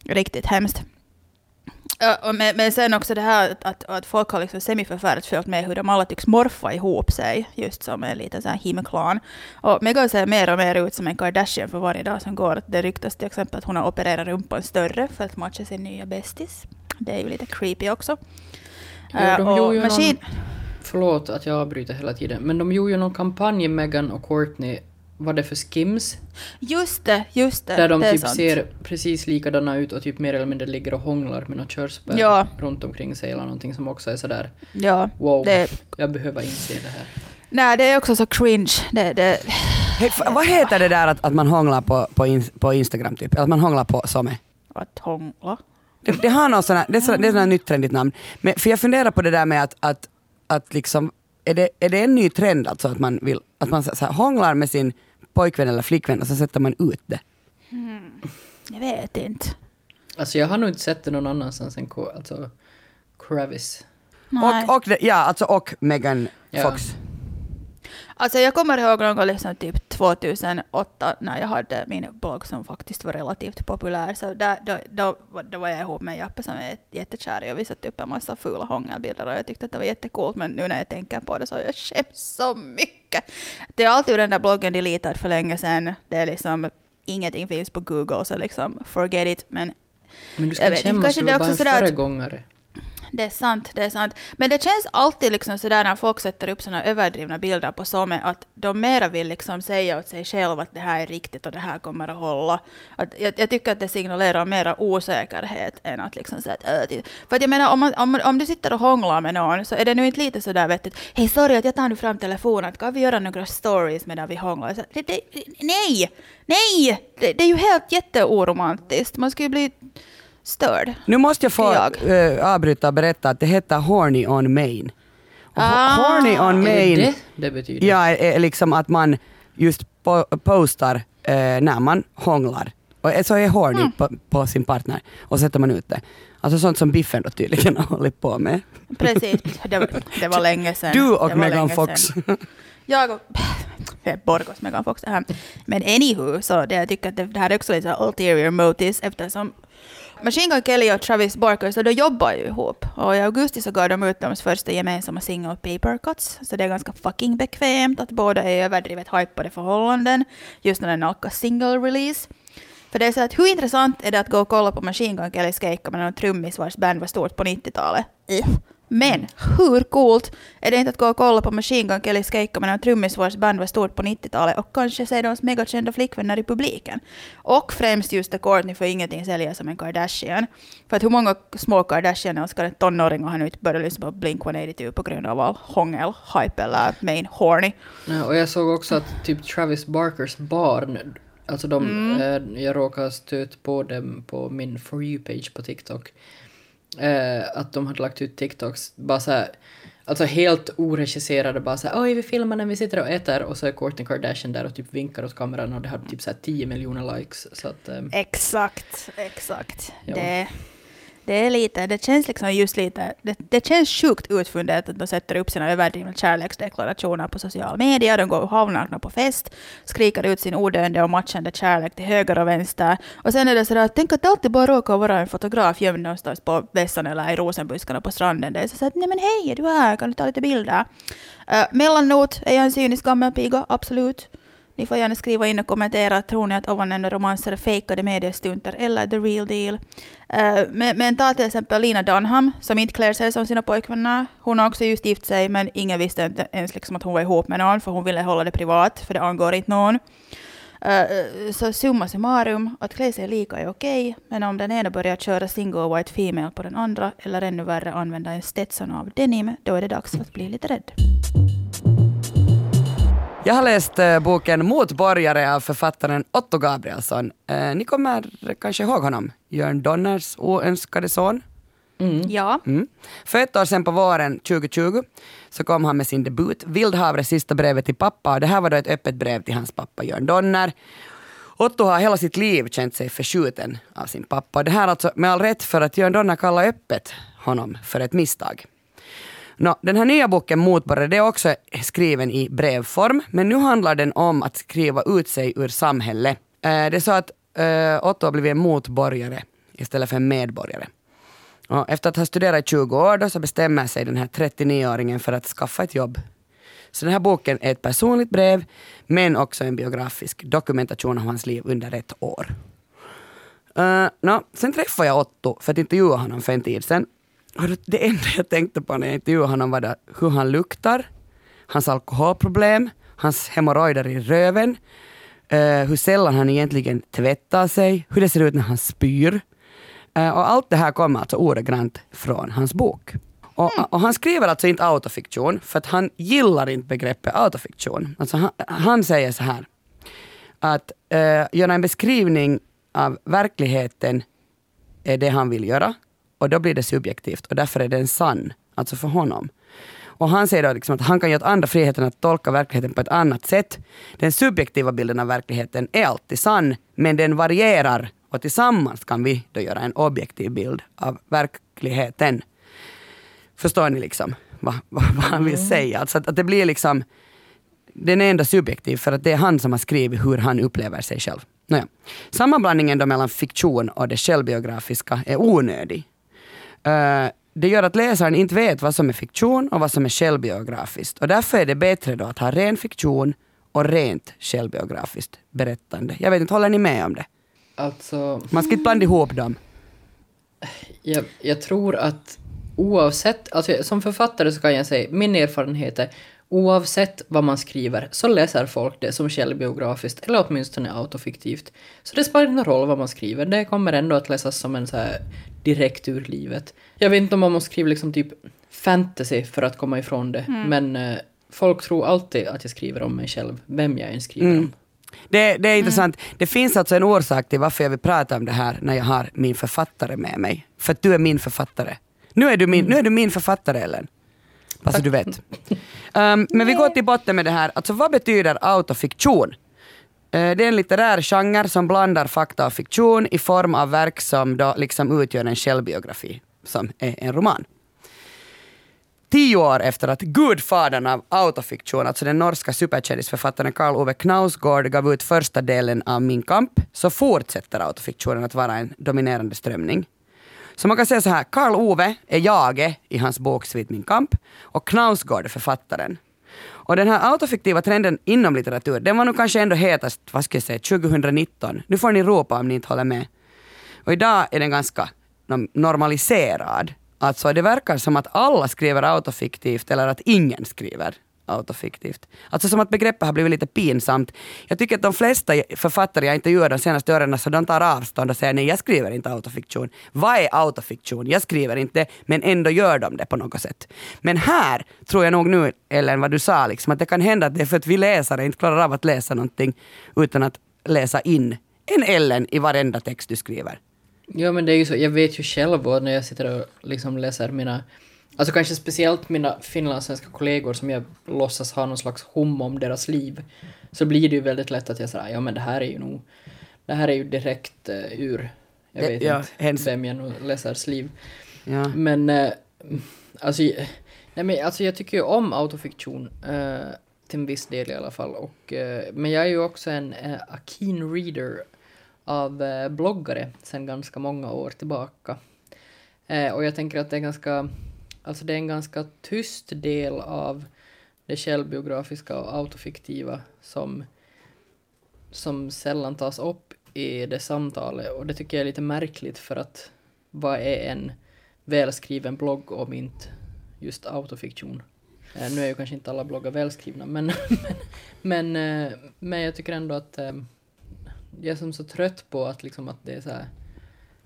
Riktigt hemskt. Och men, men sen också det här att, att, folk har liksom semiförfärligt följt med hur de alla tycks morfa ihop sig, just som en liten sån här himklan. Och Megan ser mer och mer ut som en Kardashian för varje dag som går. Det ryktas till exempel att hon har opererat rumpan större för att matcha sin nya bästis. Det är ju lite creepy också. Eh, de och gjorde ju Machine, Förlåt att jag avbryter hela tiden, men de gjorde ju någon kampanj, Meghan och Courtney, var det för Skims? Just det, just det. Där de det typ sant. ser precis likadana ut och typ mer eller mindre ligger och hånglar med något körsbär Ja. runt omkring sig eller någonting som också är sådär Ja, wow, det, jag behöver inse det här. nej, det är också så cringe. Det, det, Hej, f- vad heter det där att, att man hånglar på, på, in, på Instagram typ? Att man hånglar på Some? att hångla. Det, det har någon sån här, det är sån- det är sån här nytt trendigt namn. Men, för jag funderar på det där med att, att, att liksom, är det, är det en ny trend alltså att man vill, att man så, så här, hånglar med sin pojkvän eller flickvän och så sätter man ut det? Jag vet inte. Alltså jag har nog inte sett det någon annanstans än Ko- alltså, Kravis. Nej. Och, och, ja, alltså och Megan Ja. Fox. Alltså jag kommer ihåg någon gång liksom typ 2008 när jag hade min blogg som faktiskt var relativt populär. Så där, då, då, då var jag ihop med jappe som är jättekär i och vi satte upp en massa fula hångelbilder och jag tyckte att det var jättecoolt men nu när jag tänker på det så jag skäms så mycket. Det är alltid den där bloggen deletad för länge sedan. Det är liksom ingenting finns på Google så liksom forget it. Men Men du ska Jag vet skämmas, kanske du är bara en föregångare det är sant, det är sant. Men det känns alltid liksom sådär när folk sätter upp sådana överdrivna bilder på Some att de mera vill liksom säga åt sig själva att det här är riktigt och det här kommer att hålla. Att jag, jag tycker att det signalerar mera osäkerhet än att liksom säga att äh, För att jag menar om, man, om, om du sitter och hånglar med någon så är det nu inte lite sådär vettigt. hej sorry att jag tar nu fram telefonen, kan vi göra några stories medan vi hånglar? Så, det, det, nej! Nej! Det, det är ju helt jätteoromantiskt. Man skulle ju bli störd. Nu måste jag få Jag. äh, avbryta och berätta att det heter Horny on Main. Och Ah. horny on Main det det betyder? ja, är, liksom att man just po- postar eh, när man hånglar. Och så är horny Mm. på, på sin partner och sätter man ut det. Alltså sånt som Biffen då tydligen har hållit på med. Precis, det, var- det var länge sedan. Du och Megan Fox. Jag och... Borgos Megan Fox. Men anywho, så det, jag tycker att det, det här är också lite ulterior motives eftersom Machine Gun Kelly och Travis Barker så de jobbar ju ihop. Och i augusti så gav de ut deras första gemensamma singel Paper Cuts. Så det är ganska fucking bekvämt att båda är överdrivet hypade förhållanden just när det nalkas single release. För det är så att hur intressant är det att gå och kolla på Machine Gun Kelly skejka med någon trummis vars band var stort på 90-talet? Eh. Men hur coolt är det inte att gå och kolla på Machine Gun Kellys skejka med någon trummis vars band var stort på 90-talet och kanske se deras megakända flickvänner i publiken? Och främst just det Courtney för ingenting säljer som en Kardashian. För att hur många små Kardashian-älskare tonåringar har nu inte börjat lyssna på Blink-182 på grund av all hångel, hype eller main horny? Ja, och jag såg också att typ Travis Barkers barn, alltså de, Mm. eh, jag råkade stöta på dem på min For You-page på TikTok. Eh, att de hade lagt ut TikToks, bara så här, alltså helt oregisserade, bara så här, oj vi filmar när vi sitter och äter och så är Kourtney Kardashian där och typ vinkar åt kameran och det hade typ så här 10 miljoner likes. Så att, eh, Exakt, exakt. Ja. Det, det är lite, det känns liksom just lite, det, det känns sjukt utfunderat att de sätter upp sina överdrivna kärleksdeklarationer på sociala medier, de går halvnakna på fest, skriker ut sin odöende och matchande kärlek till höger och vänster. Och sen är det sådär, tänk att det alltid bara råkar vara en fotograf gömd någonstans på vässan eller i rosenbuskarna på stranden. Det är så att, nej men hej, är du här, kan du ta lite bilder? Eh, uh, mellannot, är jag en cynisk gammelpiga? Absolut. Ni får gärna skriva in och kommentera. Tror ni att ovannämnda romanser är fejkade mediestunter eller the real deal? Uh, men, men ta till exempel Lina Dunham, som inte klär sig som sina pojkvänner. Hon har också just gift sig, men ingen visste inte ens liksom att hon var ihop med någon, för hon ville hålla det privat, för det angår inte någon. Uh, så summa summarum, att klä sig lika är okej, okay, men om den ena börjar köra single white female på den andra, eller ännu värre använda en Stetson av denim, då är det dags att bli lite rädd. Jag har läst eh, boken Motborgare av författaren Otto Gabrielsson. Eh, ni kommer kanske ihåg honom? Jörn Donners oönskade son. Mm. Ja. Mm. För ett år sedan på våren 2020 så kom han med sin debut, Vildhavre sista brevet till pappa. Och det här var då ett öppet brev till hans pappa Jörn Donner. Otto har hela sitt liv känt sig förskjuten av sin pappa. Det här alltså med all rätt för att Jörn Donner kallar öppet honom för ett misstag. No, den här nya boken Motborgare det är också skriven i brevform, men nu handlar den om att skriva ut sig ur samhället. Eh, det är så att eh, Otto har blivit en motborgare istället för en medborgare. Och efter att ha studerat i 20 år då så bestämmer sig den här 39-åringen för att skaffa ett jobb. Så den här boken är ett personligt brev, men också en biografisk dokumentation av hans liv under ett år. Eh, uh, no, sen träffade jag Otto för att intervjua honom för en tid sedan det enda jag tänkte på när jag intervjuade honom var det, hur han luktar, hans alkoholproblem, hans hemorrojder i röven, uh, hur sällan han egentligen tvättar sig, hur det ser ut när han spyr. Uh, och allt det här kommer alltså ordagrant från hans bok. Och, mm. och, han skriver alltså inte autofiktion, för att han gillar inte begreppet autofiktion. Alltså han, han säger så här, att uh, göra en beskrivning av verkligheten är det han vill göra och då blir det subjektivt och därför är den sann, alltså för honom. Och han säger då liksom att han kan ge åt andra friheten att tolka verkligheten på ett annat sätt. Den subjektiva bilden av verkligheten är alltid sann, men den varierar och tillsammans kan vi då göra en objektiv bild av verkligheten. Förstår ni liksom vad, vad, vad han vill mm. säga? Alltså att, att det blir liksom, den är ändå subjektiv för att det är han som har skrivit hur han upplever sig själv. Nåja. Sammanblandningen då mellan fiktion och det självbiografiska är onödig. Uh, det gör att läsaren inte vet vad som är fiktion och vad som är självbiografiskt. Och därför är det bättre då att ha ren fiktion och rent självbiografiskt berättande. Jag vet inte, håller ni med om det? Alltså... Man ska inte blanda ihop dem. Jag, jag tror att oavsett, alltså som författare så kan jag säga, min erfarenhet är Oavsett vad man skriver så läser folk det som självbiografiskt eller åtminstone autofiktivt. Så det spelar ingen roll vad man skriver, det kommer ändå att läsas som en så här direkt ur livet. Jag vet inte om man måste skriva liksom typ fantasy för att komma ifrån det, mm. men eh, folk tror alltid att jag skriver om mig själv, vem jag än skriver mm. om. Det, det, är intressant. Mm. Det finns alltså en orsak till varför jag vill prata om det här när jag har min författare med mig. För att du är min författare. Nu är du min, mm. nu är du min författare Ellen. Alltså du vet. Um, men vi går till botten med det här. Alltså vad betyder autofiktion? Uh, det är en litterär genre som blandar fakta och fiktion i form av verk som då liksom utgör en självbiografi, som är en roman. Tio år efter att gudfadern av autofiktion, alltså den norska superkändisförfattaren Karl Ove Knausgård gav ut första delen av Min kamp, så fortsätter autofiktionen att vara en dominerande strömning. Så man kan säga så här, Karl Ove är jaget i hans bok Svit min kamp och Knausgård är författaren. Och den här autofiktiva trenden inom litteratur, den var nog kanske ändå hetast, vad ska jag säga, 2019. Nu får ni ropa om ni inte håller med. Och idag är den ganska normaliserad. Alltså det verkar som att alla skriver autofiktivt eller att ingen skriver autofiktivt. Alltså som att begreppet har blivit lite pinsamt. Jag tycker att de flesta författare jag intervjuar de senaste åren, så de tar avstånd och säger nej, jag skriver inte autofiktion. Vad är autofiktion? Jag skriver inte, men ändå gör de det på något sätt. Men här tror jag nog nu, Ellen, vad du sa, liksom, att det kan hända att det är för att vi läsare inte klarar av att läsa någonting utan att läsa in en Ellen i varenda text du skriver. Ja, men det är ju så. Jag vet ju själv när jag sitter och liksom läser mina Alltså kanske speciellt mina finlandssvenska kollegor som jag låtsas ha någon slags hum om deras liv. Så blir det ju väldigt lätt att jag säger ja men det här är ju nog, det här är ju direkt uh, ur, Jag Eh, vet ja, inte hens- vem jag nu läser Sliv. Ja. Men, eh, alltså, nej, men alltså jag tycker ju om autofiktion. Eh, till en viss del i alla fall. Och, eh, men jag är ju också en a keen reader av eh, bloggare sedan ganska många år tillbaka. Och jag tänker att det är ganska, alltså det är en ganska tyst del av det självbiografiska och autofiktiva som, som sällan tas upp i det samtalet. Och det tycker jag är lite märkligt för att vad är en välskriven blogg om inte just autofiktion? Eh, nu är ju kanske inte alla bloggar välskrivna, men, men, men, eh, men jag tycker ändå att eh, jag är som så trött på att, liksom att det är så här,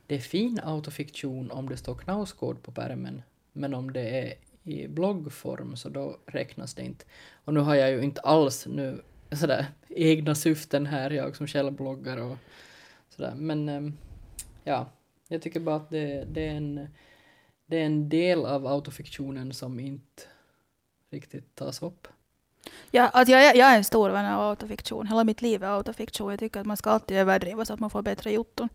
det är fin autofiktion om det står Knausgård på pärmen, men om det är i bloggform så då räknas det inte. Och nu har jag ju inte alls nu sådär egna syften här, jag som själv bloggar och sådär, men ehm, ja, jag tycker bara att det, det, är en, det är en del av autofiktionen som inte riktigt tas upp. Ja, alltså jag, är- jag är en stor vän av autofiktion. Hela mitt liv är autofiktion. Jag tycker att man ska alltid överdriva så att man får bättre jotton.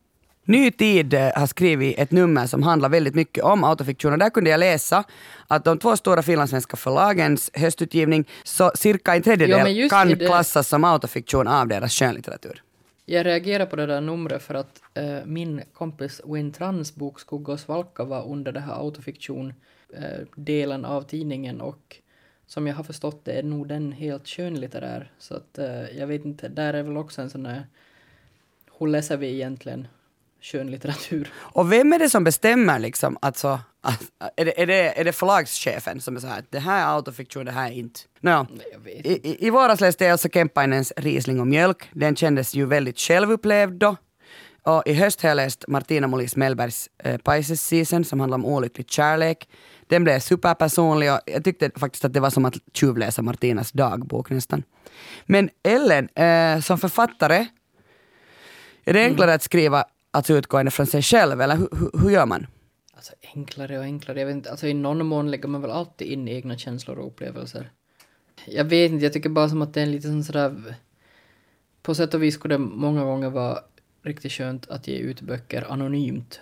Ny Tid eh, har skrivit ett nummer som handlar väldigt mycket om autofiktion och där kunde jag läsa att de två stora finlandssvenska förlagens höstutgivning så cirka en tredjedel just kan det- klassas som autofiktion av deras skönlitteratur. Jag reagerar på det där numret för att eh, min kompis Wayne Trans bok Skugga och svalka var under det här autofiktion-delen av tidningen och som jag har förstått det är nog den helt skönlitterär. Så att eh, jag vet inte, där är väl också en sån där, hur läser vi egentligen skönlitteratur? Och vem är det som bestämmer liksom, alltså, att, är, det, är, det, är det förlagschefen som är så här att det här är autofiktion, det här är inte? Nåja, I, i, I våras läste jag Elsa Kemppainens Riesling och mjölk. Den kändes ju väldigt självupplevd då. Och i höst har jag läst Martina Molis Mellbergs eh, Pisces Season som handlar om olycklig kärlek. Den blev superpersonlig och jag tyckte faktiskt att det var som att tjuvläsa Martinas dagbok nästan. Men Ellen, eh, som författare, är det enklare att skriva alltså utgående från sig själv eller hur, hur, hur gör man? Alltså enklare och enklare, jag vet inte, alltså i någon mån lägger man väl alltid in egna känslor och upplevelser. Jag vet inte, jag tycker bara som att det är en lite sån sådär... På sätt och vis skulle det många gånger vara riktigt skönt att ge ut böcker anonymt.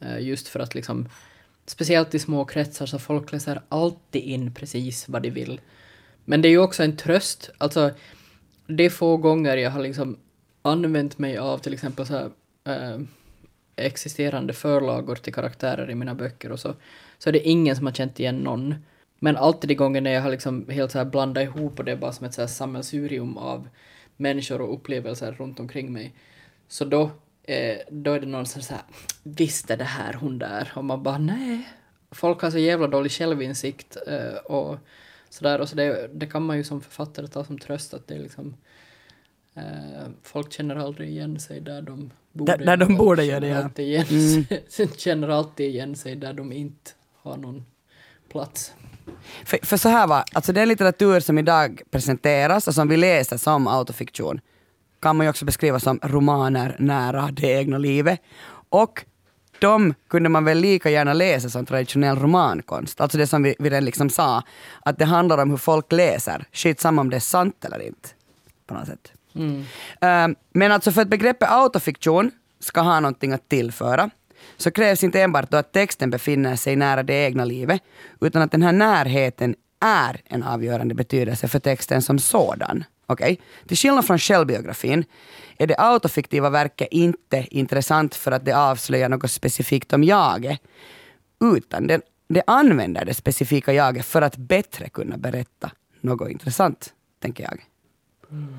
Eh, just för att liksom, speciellt i små kretsar så folk läser alltid in precis vad de vill. Men det är ju också en tröst, alltså det är få gånger jag har liksom använt mig av till exempel så äh, existerande förlagor till karaktärer i mina böcker och så, så är det ingen som har känt igen någon. Men alltid de gånger när jag har liksom helt så här blandat ihop och det är bara som ett så här sammelsurium av människor och upplevelser runt omkring mig. Så då, eh, då är det någon som säger visst är det här hon där? Och man bara nej. Folk har så jävla dålig självinsikt eh, och sådär. Och så det, det kan man ju som författare ta som tröst att det är liksom eh, folk känner aldrig igen sig där de borde. Där- där de borde göra känner det, ja. alltid igen Mm. sig, känner alltid igen sig där de inte har någon plats. För, för så här var, alltså den litteratur som idag presenteras och som vi läser som autofiktion kan man ju också beskriva som romaner nära det egna livet. Och de kunde man väl lika gärna läsa som traditionell romankonst. Alltså det som vi, vi redan liksom sa, att det handlar om hur folk läser. Skitsamma om det är sant eller inte. På något sätt. Mm. Äh, men alltså för att begreppet autofiktion ska ha någonting att tillföra så krävs inte enbart då att texten befinner sig nära det egna livet utan att den här närheten är en avgörande betydelse för texten som sådan. Okej? Till skillnad från självbiografin är det autofiktiva verket inte intressant för att det avslöjar något specifikt om jaget utan det, det använder det specifika jaget för att bättre kunna berätta något intressant, tänker jag. Mm.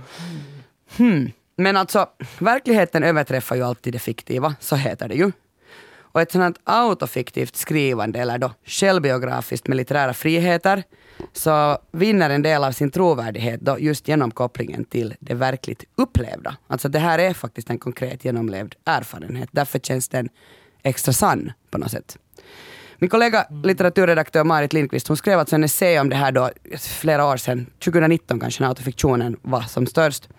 Hmm. Men alltså, verkligheten överträffar ju alltid det fiktiva, så heter det ju. Och ett sådant autofiktivt skrivande, eller då självbiografiskt med litterära friheter, så vinner en del av sin trovärdighet då just genom kopplingen till det verkligt upplevda. Alltså det här är faktiskt en konkret genomlevd erfarenhet. Därför känns den extra sann på något sätt. Min kollega litteraturredaktör Marit Lindqvist hon skrev alltså en essä om det här då flera år sedan, 2019 kanske när autofiktionen var som störst.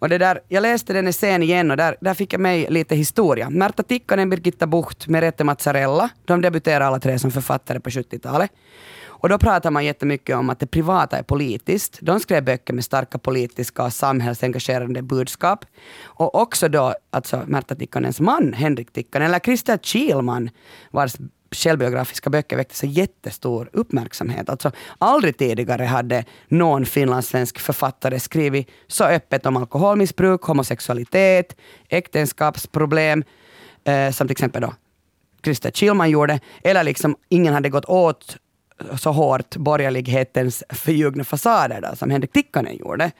Och det där, jag läste den essän igen och där, där fick jag mig lite historia. Märta Tikkanen, Birgitta Bucht, Merete Mazzarella, de debuterade alla tre som författare på 70-talet. Och då pratar man jättemycket om att det privata är politiskt. De skrev böcker med starka politiska och samhällsengagerande budskap. Och också då alltså Märta Tikkanens man, Henrik Tikkanen, eller Christer Kielman, vars självbiografiska böcker väckte så jättestor uppmärksamhet. Alltså, aldrig tidigare hade någon finlandssvensk författare skrivit så öppet om alkoholmissbruk, homosexualitet, äktenskapsproblem, eh, som till exempel då Christer Kielman gjorde, eller liksom ingen hade gått åt så hårt borgerlighetens förljugna fasader då, som Henrik Tikkanen gjorde,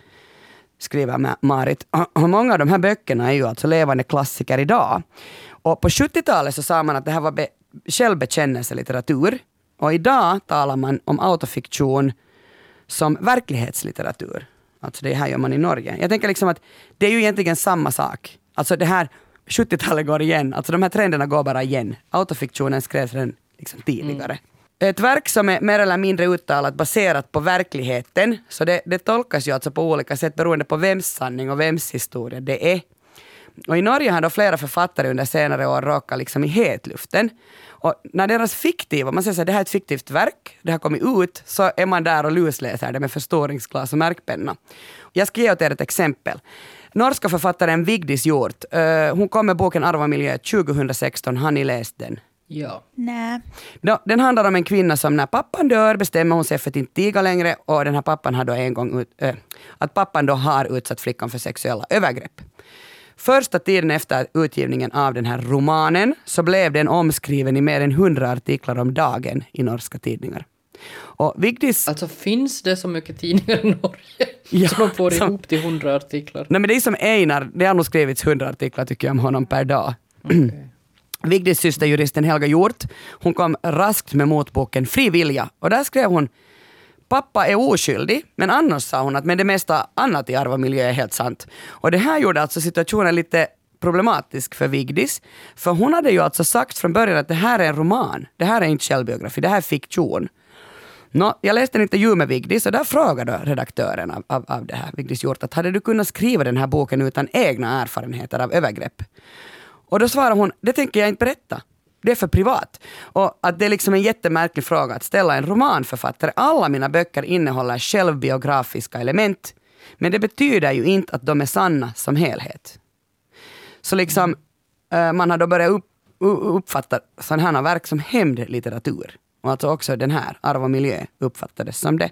skriver Marit. Och många av de här böckerna är ju alltså levande klassiker idag. Och på 70-talet så sa man att det här var självbekännelselitteratur. Och idag talar man om autofiktion som verklighetslitteratur. Alltså det här gör man i Norge. Jag tänker liksom att det är ju egentligen samma sak. Alltså det här 70-talet går igen, alltså de här trenderna går bara igen. Autofiktionen skrevs redan liksom tidigare. Mm. Ett verk som är mer eller mindre uttalat baserat på verkligheten, så det, det tolkas ju alltså på olika sätt beroende på vems sanning och vems historia det är. Och I Norge har då flera författare under senare år råkat liksom i hetluften. Och när deras fiktiva, man säger att det här är ett fiktivt verk, det har kommit ut, så är man där och lusläser det med förstoringsglas och märkpenna. Jag ska ge åt er ett exempel. Norska författaren Vigdis Hjort, uh, hon kom med boken Arva miljö 2016. Har ni läst den? Ja. Nej. No, den handlar om en kvinna som när pappan dör bestämmer hon sig för att inte tiga längre och den här pappan har då en gång ut, äh, att pappan då har utsatt flickan för sexuella övergrepp. Första tiden efter utgivningen av den här romanen så blev den omskriven i mer än hundra artiklar om dagen i norska tidningar. Och Vigdis... Alltså finns det så mycket tidningar i Norge? Ja, så de får som, ihop till hundra artiklar? Nej men det är som Einar, det har nog skrivits hundra artiklar tycker jag om honom per dag. Okay. Vigdis syster juristen Helga Hjort, hon kom raskt med motboken Fri vilja och där skrev hon Pappa är oskyldig, men annars sa hon att med det mesta annat i arv och miljö är helt sant. Och det här gjorde alltså situationen lite problematisk för Vigdis. För hon hade ju alltså sagt från början att det här är en roman. Det här är inte självbiografi, det här är fiktion. Nå, jag läste en intervju med Vigdis och där frågade redaktören av, av, av det här, Vigdis Hjort, att hade du kunnat skriva den här boken utan egna erfarenheter av övergrepp? Och då svarade hon, det tänker jag inte berätta. Det är för privat. Och att det är liksom en jättemärklig fråga att ställa en romanförfattare. Alla mina böcker innehåller självbiografiska element. Men det betyder ju inte att de är sanna som helhet. Så liksom, eh, man har då börjat upp, uppfatta sådana här verk som hämndlitteratur. Och alltså också den här, Arv och miljö, uppfattades som det.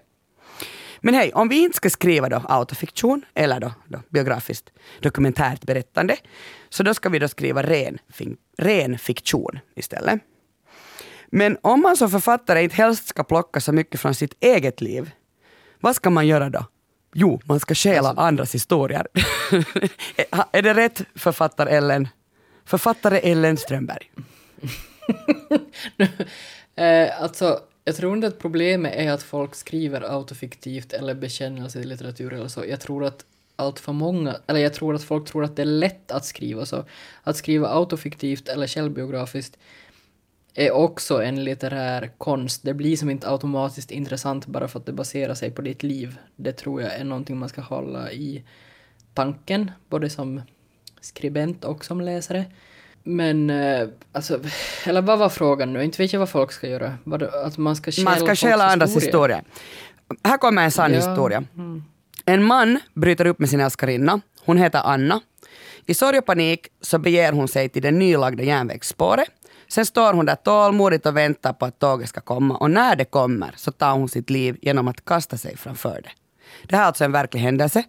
Men hej, om vi inte ska skriva då autofiktion eller då, då biografiskt dokumentärt berättande, så då ska vi då skriva ren, ren fiktion istället. Men om man som författare inte helst ska plocka så mycket från sitt eget liv, vad ska man göra då? Jo, man ska stjäla alltså, andras historier. är det rätt författare Ellen? Författare Ellen Strömberg. eh, alltså, jag tror inte att problemet är att folk skriver autofiktivt eller bekännelselitteratur eller så. Jag tror att allt för många, eller jag tror att folk tror att det är lätt att skriva så. Att skriva autofiktivt eller självbiografiskt är också en litterär konst. Det blir som inte automatiskt intressant bara för att det baserar sig på ditt liv. Det tror jag är någonting man ska hålla i tanken, både som skribent och som läsare. Men, eh, alltså, eller vad var frågan nu? Inte vet jag vad folk ska göra. Att man ska stjäla Man ska stjäla andras historia. Här kommer en sann ja. historia. Mm. En man bryter upp med sin älskarinna. Hon heter Anna. I sorg och panik så beger hon sig till det nylagda järnvägsspåret. Sen står hon där tålmodigt och väntar på att tåget ska komma och när det kommer så tar hon sitt liv genom att kasta sig framför det. Det här är alltså en verklig händelse.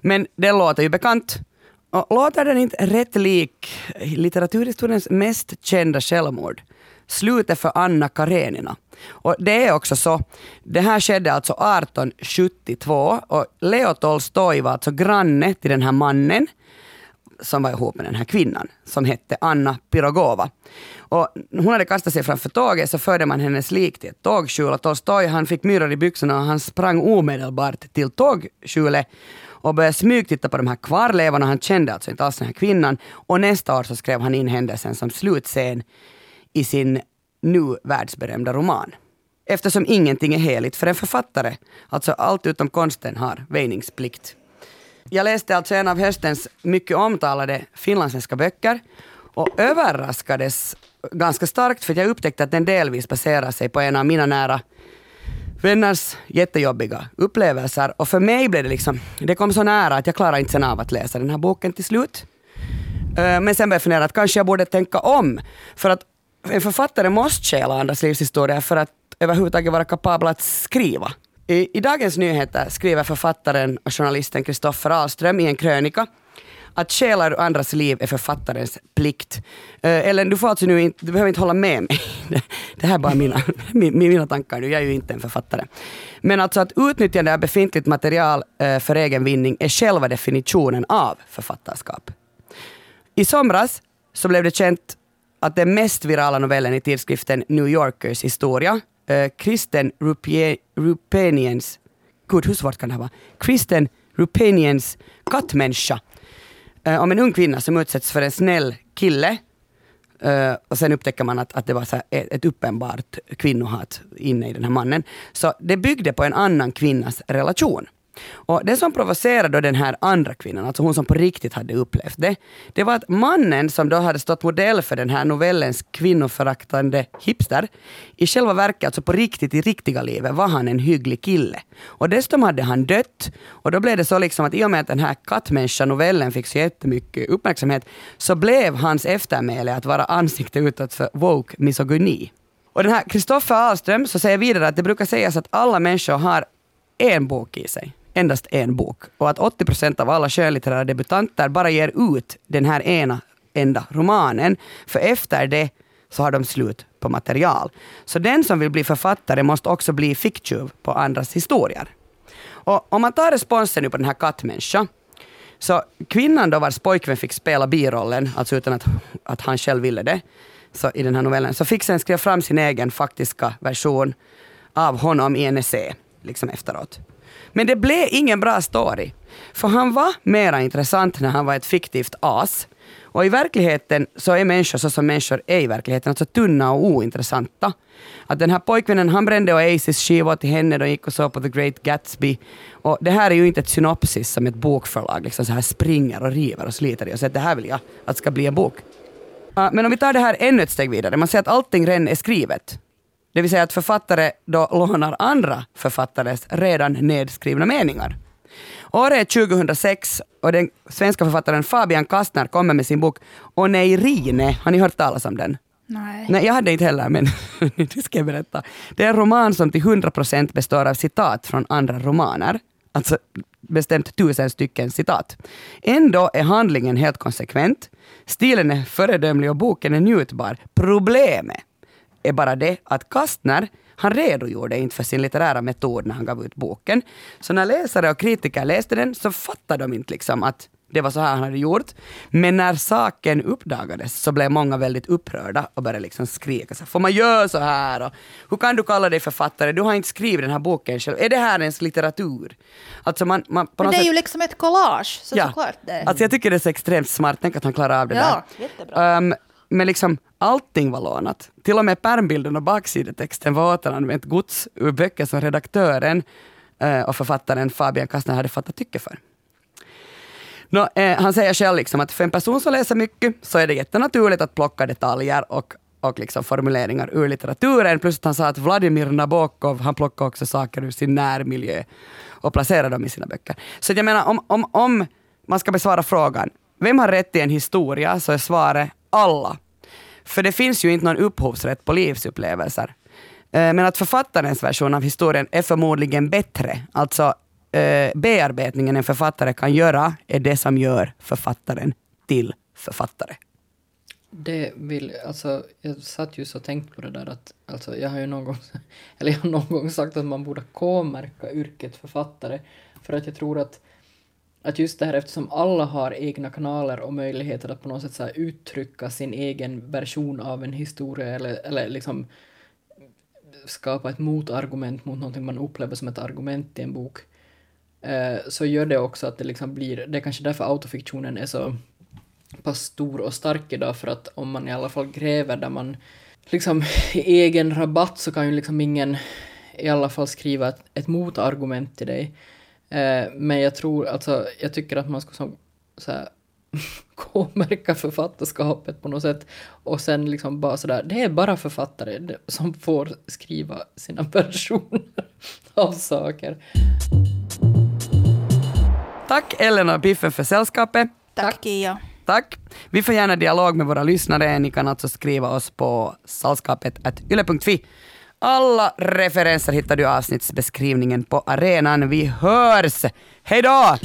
Men det låter ju bekant. Och låter den inte rätt lik litteraturhistoriens mest kända självmord? Slutet för Anna Karenina. Och det är också så. Det här skedde alltså 1872 och Leo Tolstoj var alltså granne till den här mannen som var ihop med den här kvinnan som hette Anna Pirogova. Och hon hade kastat sig framför tåget så förde man hennes lik till ett tågskjul och Tolstoj han fick myror i byxorna och han sprang omedelbart till tågskjulet och började smygtitta på de här kvarlevorna. Han kände alltså inte alls den här kvinnan. Och nästa år så skrev han in händelsen som slutscen i sin nu världsberömda roman. Eftersom ingenting är heligt för en författare, alltså allt utom konsten har väjningsplikt. jag läste alltså en av höstens mycket omtalade finlandssvenska böcker och överraskades ganska starkt för att jag upptäckte att den delvis baserar sig på en av mina nära vänners jättejobbiga upplevelser. Och för mig blev det liksom, det kom så nära att jag klarade inte sen av att läsa den här boken till slut. Eh, men sen började jag fundera att kanske jag borde tänka om. För att en författare måste stjäla andras livshistorier för att överhuvudtaget vara kapabel att skriva. I, I Dagens Nyheter skriver författaren och journalisten Kristoffer Ahlström i en krönika att stjäla ur andras liv är författarens plikt. Uh, Ellen, du får alltså nu inte, du behöver inte hålla med mig. Det här är bara mina, mi- mina tankar nu, jag är ju inte en författare. Men alltså att utnyttjande av befintligt material uh, för egen vinning är själva definitionen av författarskap. I somras så blev det känt att den mest virala novellen i tidskriften New Yorkers historia, uh, Kristen Rupie- Rupeniens, gud hur svårt kan det här vara? Kristen Rupeniens kattmänniska, eh, om en ung kvinna som utsätts för en snäll kille eh, och sen upptäcker man att, att det var så ett, ett uppenbart kvinnohat inne i den här mannen. Så det byggde på en annan kvinnas relation. Och det som provocerade då den här andra kvinnan, alltså hon som på riktigt hade upplevt det, det var att mannen som då hade stått modell för den här novellens kvinnoföraktande hipster, i själva verket, alltså på riktigt i riktiga livet, var han en hygglig kille. Och dessutom hade han dött, och då blev det så liksom att i och med att den här kattmänniska-novellen fick så jättemycket uppmärksamhet, så blev hans eftermäle att vara ansikte utåt för woke misogyni. Och den här Kristoffer Ahlström så säger vidare att det brukar sägas att alla människor har en bok i sig. Endast en bok. Och att 80 procent av alla skönlitterära debutanter bara ger ut den här ena enda romanen. För efter det så har de slut på material. Så den som vill bli författare måste också bli ficktjuv på andras historier. Och om man tar responsen nu på den här kattmänniskan så kvinnan då vars pojkvän fick spela birollen, alltså utan att, att han själv ville det, så i den här novellen, så fick sen skriva fram sin egen faktiska version av honom i en essä, liksom efteråt. Men det blev ingen bra story. För han var mera intressant när han var ett fiktivt as. Och i verkligheten så är människor så som människor är i verkligheten, alltså tunna och ointressanta. Att den här pojkvännen, han brände Oasis skivor till henne, de gick och såg på The Great Gatsby. Och det här är ju inte ett synopsis som ett bokförlag liksom så här springer och river och sliter i och säger att det här vill jag att ska bli en bok. Men om vi tar det här ännu ett steg vidare, man ser att allting redan är skrivet. Det vill säga att författare då lånar andra författares redan nedskrivna meningar. Året är 2006 och den svenska författaren Fabian Kastner kommer med sin bok Oneirine. Har ni hört talas om den? Nej. Nej, jag hade inte heller, men det ska jag berätta. Det är en roman som till 100% består av citat från andra romaner. Alltså bestämt tusen stycken citat. Ändå är handlingen helt konsekvent. Stilen är föredömlig och boken är njutbar. Problemet är bara det att Kastner, han redogjorde inte för sin litterära metod när han gav ut boken. Så när läsare och kritiker läste den så fattade de inte liksom att det var så här han hade gjort. Men när saken uppdagades så blev många väldigt upprörda och började liksom skrika. Så, Får man göra så här? Och, Hur kan du kalla dig författare? Du har inte skrivit den här boken själv. Är det här ens litteratur? Alltså man, man, på Men det är sätt- ju liksom ett collage, så Ja. såklart det. Alltså jag tycker det är så extremt smart. Tänk att han klarar av det Ja, där. Um, men liksom allting var lånat. Till och med pärmbilden och baksidetexten var återanvänt gods ur böcker som redaktören eh, och författaren Fabian Kastner hade fattat tycke för. Nå, eh, han säger själv liksom att för en person som läser mycket så är det jättenaturligt att plocka detaljer och, och liksom formuleringar ur litteraturen. Plus att han sa att Vladimir Nabokov, han plockar också saker ur sin närmiljö och placerar dem i sina böcker. Så jag menar, om, om, om man ska besvara frågan, vem har rätt i en historia, så är svaret alla. För det finns ju inte någon upphovsrätt på livsupplevelser. Eh, men att författarens version av historien är förmodligen bättre. Alltså eh, bearbetningen en författare kan göra är det som gör författaren till författare. Det vill, alltså, jag satt just och tänkte på det där att, alltså, jag har ju någon gång, eller jag har någon gång sagt att man borde K-märka yrket författare, för att jag tror att, att just det här eftersom alla har egna kanaler och möjligheter att på något sätt så här uttrycka sin egen version av en historia eller, eller liksom skapa ett motargument mot någonting man upplever som ett argument i en bok, eh, så gör det också att det liksom blir, det är kanske därför autofiktionen är så pass stor och stark idag för att om man i alla fall gräver där man liksom i egen rabatt så kan ju liksom ingen i alla fall skriva ett, ett motargument till dig. Eh, men jag tror, alltså, jag tycker att man ska som, så här, K-märka författarskapet på något sätt. Och sen liksom bara sådär, det är bara författare som får skriva sina versioner av saker. Tack Ellen och Biffen för sällskapet. Tack Kia. Tack. Vi får gärna dialog med våra lyssnare. Ni kan alltså skriva oss på sällskapet.yle.fi. Alla referenser hittar du i avsnittsbeskrivningen på arenan. Vi hörs! Hej då!